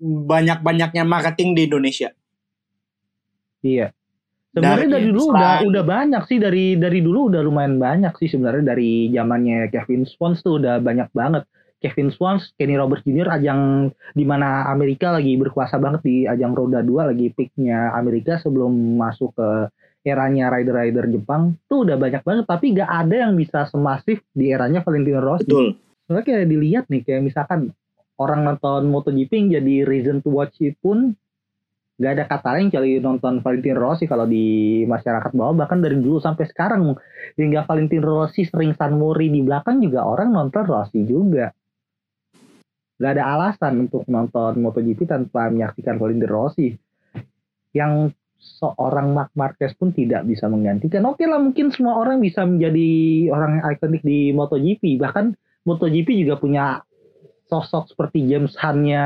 banyak-banyaknya marketing di Indonesia. Iya. Sebenarnya Dari- dari dulu selain- udah udah banyak sih dari dari dulu udah lumayan banyak sih sebenarnya dari zamannya Kevin Swans tuh udah banyak banget. Kevin Swans, Kenny Roberts Jr. ajang di mana Amerika lagi berkuasa banget di ajang roda 2 lagi peaknya Amerika sebelum masuk ke eranya rider-rider Jepang tuh udah banyak banget tapi gak ada yang bisa semasif di eranya Valentino Rossi. Betul. Soalnya kayak dilihat nih kayak misalkan orang nonton MotoGP yang jadi reason to watch it pun gak ada kata lain kecuali nonton Valentino Rossi kalau di masyarakat bawah bahkan dari dulu sampai sekarang hingga Valentino Rossi sering San Mori di belakang juga orang nonton Rossi juga gak ada alasan untuk nonton MotoGP tanpa menyaksikan Valentino Rossi yang seorang Marc Marquez pun tidak bisa menggantikan. Oke lah mungkin semua orang bisa menjadi orang yang ikonik di MotoGP. Bahkan MotoGP juga punya sosok seperti James Hunt-nya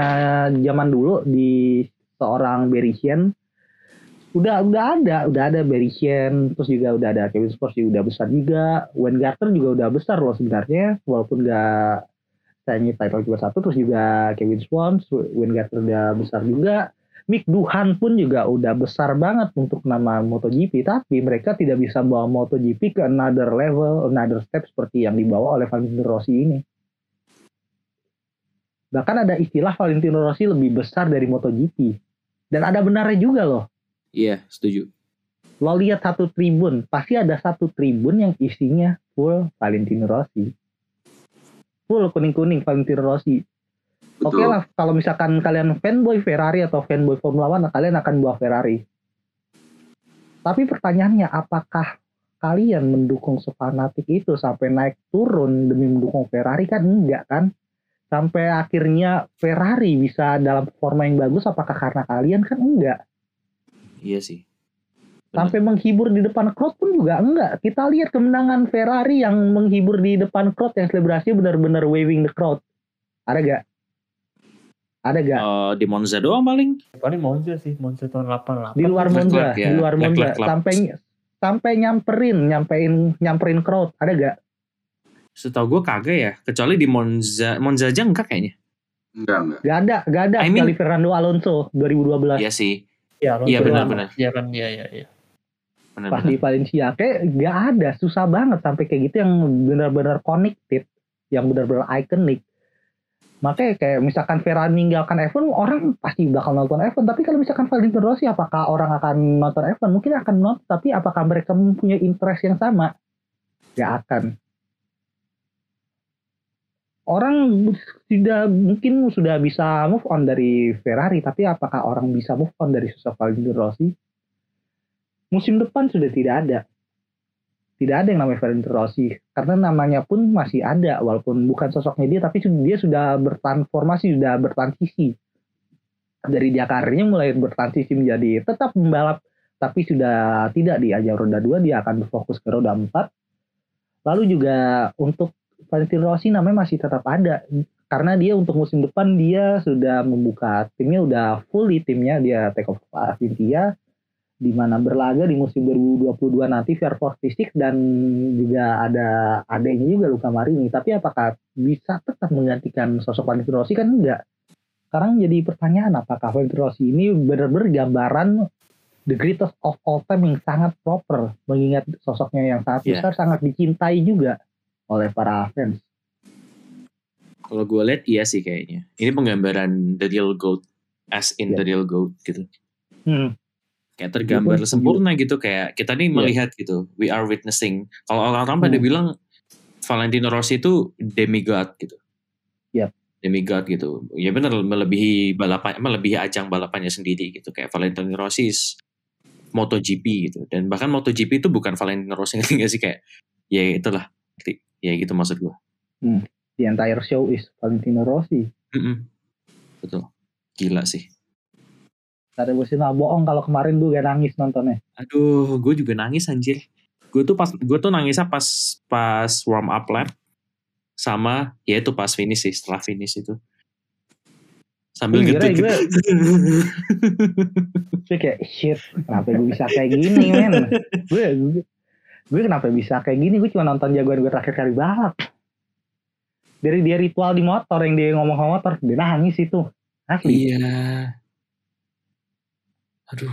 zaman dulu di seorang Bericien udah udah ada udah ada Bericien terus juga udah ada Kevin Sport juga udah besar juga. Wayne Garter juga udah besar loh sebenarnya walaupun gak sayangnya title cuma satu terus juga Kevin Swans Wayne Garter udah besar juga Mick Duhan pun juga udah besar banget untuk nama MotoGP tapi mereka tidak bisa bawa MotoGP ke another level another step seperti yang dibawa oleh Valentino Rossi ini. Bahkan ada istilah Valentino Rossi lebih besar dari MotoGP. Dan ada benarnya juga loh. Iya setuju. Lo lihat satu tribun pasti ada satu tribun yang isinya full Valentino Rossi. Full kuning kuning Valentino Rossi oke betul. lah kalau misalkan kalian fanboy Ferrari atau fanboy Formula One kalian akan bawa Ferrari tapi pertanyaannya apakah kalian mendukung sefanatik itu sampai naik turun demi mendukung Ferrari kan enggak kan sampai akhirnya Ferrari bisa dalam performa yang bagus apakah karena kalian kan enggak iya sih Benar. sampai menghibur di depan crowd pun juga enggak. Kita lihat kemenangan Ferrari yang menghibur di depan crowd yang selebrasi benar-benar waving the crowd. Ada gak? Ada gak? Eh, di Monza doang paling Paling Monza sih, Monza tahun 88. di luar Leclerc Monza, ya, di luar Leclerc Monza sampai sampai nyamperin, nyampein nyamperin crowd. Ada gak? setahu gue kagak ya kecuali di Monza Monza aja enggak kayaknya Enggak, enggak. Gak ada, gak ada I mean- sekali Fernando Alonso 2012 iya sih Iya, Iya, benar-benar. Iya kan, iya, iya, iya. benar pas di Valencia kayak gak ada, susah banget sampai kayak gitu yang benar-benar connected, yang benar-benar ikonik. Makanya kayak misalkan Ferrari meninggalkan F1, orang pasti bakal nonton F1. Tapi kalau misalkan Valentino Rossi, apakah orang akan nonton F1? Mungkin akan nonton, tapi apakah mereka mempunyai interest yang sama? Gak akan. Orang tidak mungkin sudah bisa move on dari Ferrari, tapi apakah orang bisa move on dari sosok Valentino Rossi? Musim depan sudah tidak ada. Tidak ada yang namanya Valentino Rossi, karena namanya pun masih ada, walaupun bukan sosoknya dia, tapi dia sudah bertransformasi, sudah bertransisi. Dari dia karirnya mulai bertransisi menjadi tetap pembalap tapi sudah tidak di ajang roda 2 dia akan berfokus ke roda 4 lalu juga untuk Valentino Rossi namanya masih tetap ada. Karena dia untuk musim depan dia sudah membuka timnya udah full di timnya dia take over Avintia di mana berlaga di musim 2022 nanti VR46 dan juga ada adanya juga Luka Marini tapi apakah bisa tetap menggantikan sosok Valentino Rossi kan enggak sekarang jadi pertanyaan apakah Valentino Rossi ini benar-benar gambaran the greatest of all time yang sangat proper mengingat sosoknya yang sangat Yeah. besar sangat dicintai juga oleh para fans Kalau gue lihat iya sih kayaknya. Ini penggambaran the real goat as in the real goat gitu. hmm. Kayak tergambar sempurna gitu kayak kita nih Iya. melihat gitu. We are witnessing. Kalau orang-orang pada Hmm. bilang Valentino Rossi itu demigod gitu. Yap. Demigod gitu. Ya benar melebihi balapan melebihi ajang balapannya sendiri gitu. Kayak Valentino Rossi is MotoGP gitu. Dan bahkan MotoGP itu bukan Valentino Rossi ngerti gak sih kayak ya itulah. Ya gitu maksud gue. the entire show is Valentino Rossi Mm-mm. Betul. Gila sih. Sih nggak bohong kalau kemarin gue gak nangis nontonnya Aduh, gue juga nangis anjir. Gue tuh pas gue tuh nangisnya pas pas warm up lap sama ya itu pas finish sih, setelah finish itu. Sambil gitu. gue gue kayak shit kenapa gue bisa kayak gini men gue gue, gue kenapa bisa kayak gini gue cuma nonton jagoan gue terakhir kali balap dari dia ritual di motor yang dia ngomong sama motor dia nangis itu asli Iya. Aduh.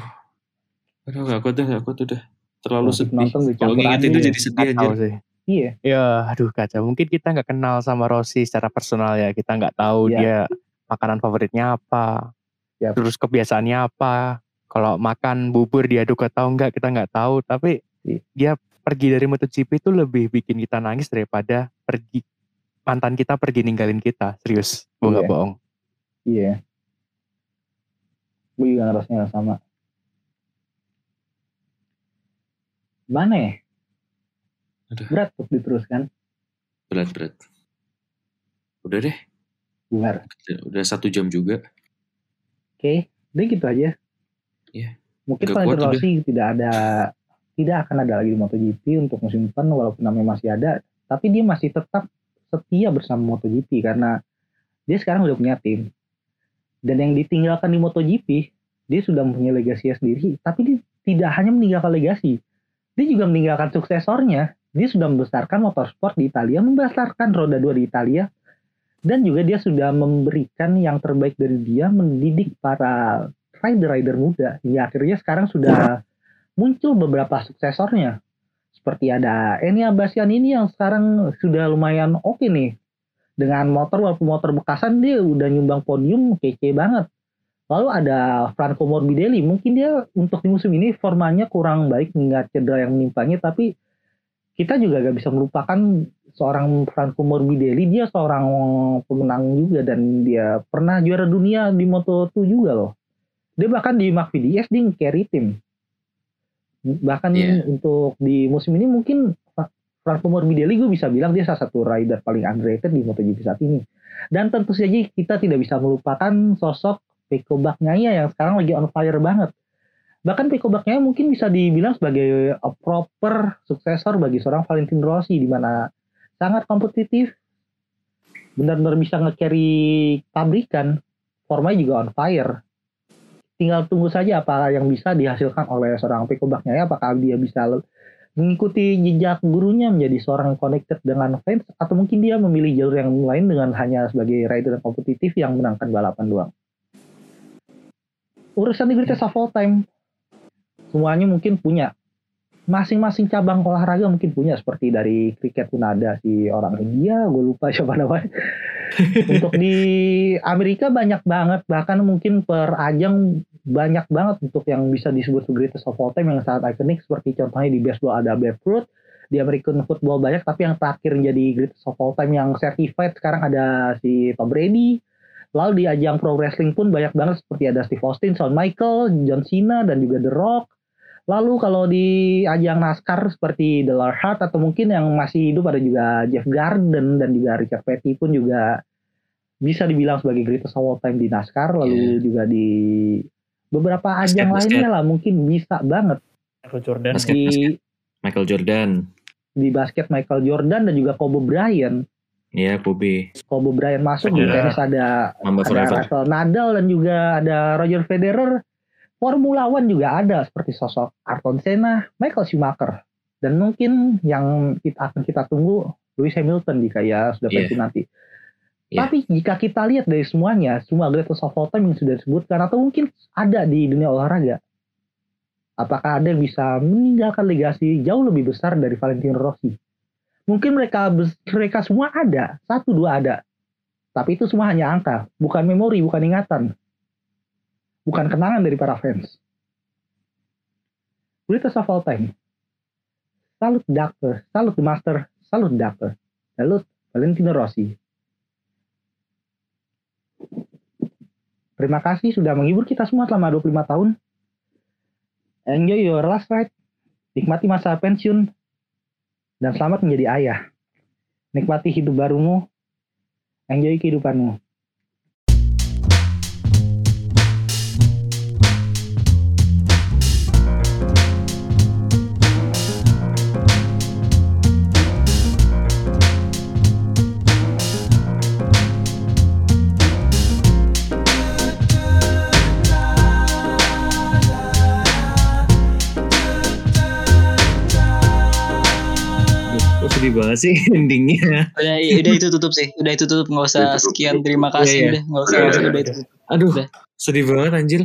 Aduh, gak kuat dah, gak kuat udah. Terlalu Wajib sedih. Kalau nginget admin itu ya. jadi sedih anjir. sih. iya Ya, aduh kacau. Mungkin kita nggak kenal sama Rossi secara personal ya. Kita nggak tahu Iya. dia makanan favoritnya apa, Yap. terus kebiasaannya apa. Kalau makan bubur diaduk atau enggak kita nggak tahu. Tapi Iya. dia pergi dari MotoGP itu lebih bikin kita nangis daripada pergi mantan kita pergi ninggalin kita. Serius, gue nggak Iya. bohong. iya gue juga ngerasanya sama mana ya Aduh. berat tuh diteruskan Berat, berat. Udah deh. Buar. Udah satu jam juga. Oke, udah gitu aja. Iya. Mungkin Nggak Valentino Rossi tidak ada tidak akan ada lagi di MotoGP untuk musim depan walaupun namanya masih ada, tapi dia masih tetap setia bersama MotoGP karena dia sekarang udah punya tim. Dan yang ditinggalkan di MotoGP, dia sudah mempunyai legasi sendiri, tapi dia tidak hanya meninggalkan legasi, dia juga meninggalkan suksesornya. Dia sudah membesarkan motorsport di Italia, membesarkan roda dua di Italia, dan juga dia sudah memberikan yang terbaik dari dia mendidik para rider-rider muda. Hingga akhirnya sekarang sudah muncul beberapa suksesornya. Seperti ada Eni Abasian ini yang sekarang sudah lumayan oke nih. Dengan motor walaupun motor bekasan dia udah nyumbang podium kece banget lalu ada Franco Morbidelli mungkin dia untuk di musim ini formanya kurang baik mengingat cedera yang menimpanya tapi kita juga gak bisa melupakan seorang Franco Morbidelli dia seorang pemenang juga dan dia pernah juara dunia di Moto2 juga loh. Dia bahkan di McVidia DS dia carry tim. Bahkan Iya. untuk di musim ini mungkin Franco Morbidelli gue bisa bilang dia salah satu rider paling underrated di MotoGP saat ini. Dan tentu saja kita tidak bisa melupakan sosok Peko Bagnaia yang sekarang lagi on fire banget. Bahkan Peko Bagnaia mungkin bisa dibilang sebagai a proper suksesor bagi seorang Valentino Rossi di mana sangat kompetitif, benar-benar bisa nge-carry pabrikan, formanya juga on fire. Tinggal tunggu saja apa yang bisa dihasilkan oleh seorang Peko Bagnaia, apakah dia bisa mengikuti jejak gurunya menjadi seorang connected dengan fans, atau mungkin dia memilih jalur yang lain dengan hanya sebagai rider kompetitif yang menangkan balapan doang. Urusan greatest of all time, semuanya mungkin punya. Masing-masing cabang olahraga mungkin punya seperti dari kriket pun ada si orang India gue lupa siapa namanya. Untuk di Amerika banyak banget bahkan mungkin per ajang banyak banget untuk yang bisa disebut greatest of all time yang sangat ikonik seperti contohnya di baseball ada Babe Ruth di American football banyak tapi yang terakhir menjadi greatest of all time yang certified sekarang ada si Tom Brady lalu di ajang pro wrestling pun banyak banget seperti ada Steve Austin, Shawn Michaels, John Cena dan juga The Rock Lalu kalau di ajang NASCAR seperti The Hart atau mungkin yang masih hidup ada juga Jeff Garden dan juga Richard Petty pun juga bisa dibilang sebagai greatest of all time di NASCAR. Lalu juga di Beberapa Basket, ajang basket. lainnya lah mungkin bisa banget Michael Jordan. Basket. di Michael Jordan. di basket Michael Jordan dan juga Kobe Bryant. Iya, Kobe. Kobe Bryant masuk di tenis ada Mamba ada forever. Rafael Nadal dan juga ada Roger Federer. Formula One juga ada seperti sosok Ayrton Senna, Michael Schumacher, dan mungkin yang kita akan kita tunggu Lewis Hamilton jika ya sudah Iya. pensiun nanti. Iya. Tapi jika kita lihat dari semuanya, semua greatest of all time yang sudah disebutkan atau mungkin ada di dunia olahraga, apakah ada yang bisa meninggalkan legasi jauh lebih besar dari Valentino Rossi? Mungkin mereka mereka semua ada, satu dua ada, tapi itu semua hanya angka, bukan memori, bukan ingatan, bukan kenangan dari para fans. Greatest of all time. Salut Doctor, salut Master, salut Doctor, salut Valentino Rossi. Terima kasih sudah menghibur kita semua selama 25 tahun. Enjoy your last ride. Nikmati masa pensiun. Dan selamat menjadi ayah. Nikmati hidup barumu. Enjoy kehidupanmu. Sih endingnya. Udah, udah itu tutup sih. Udah itu tutup. Nggak usah sekian. Terima kasih Iya, iya. udah. Nggak usah. Udah, udah, udah, udah udah. itu tutup. Aduh, Udah. sedih banget anjir.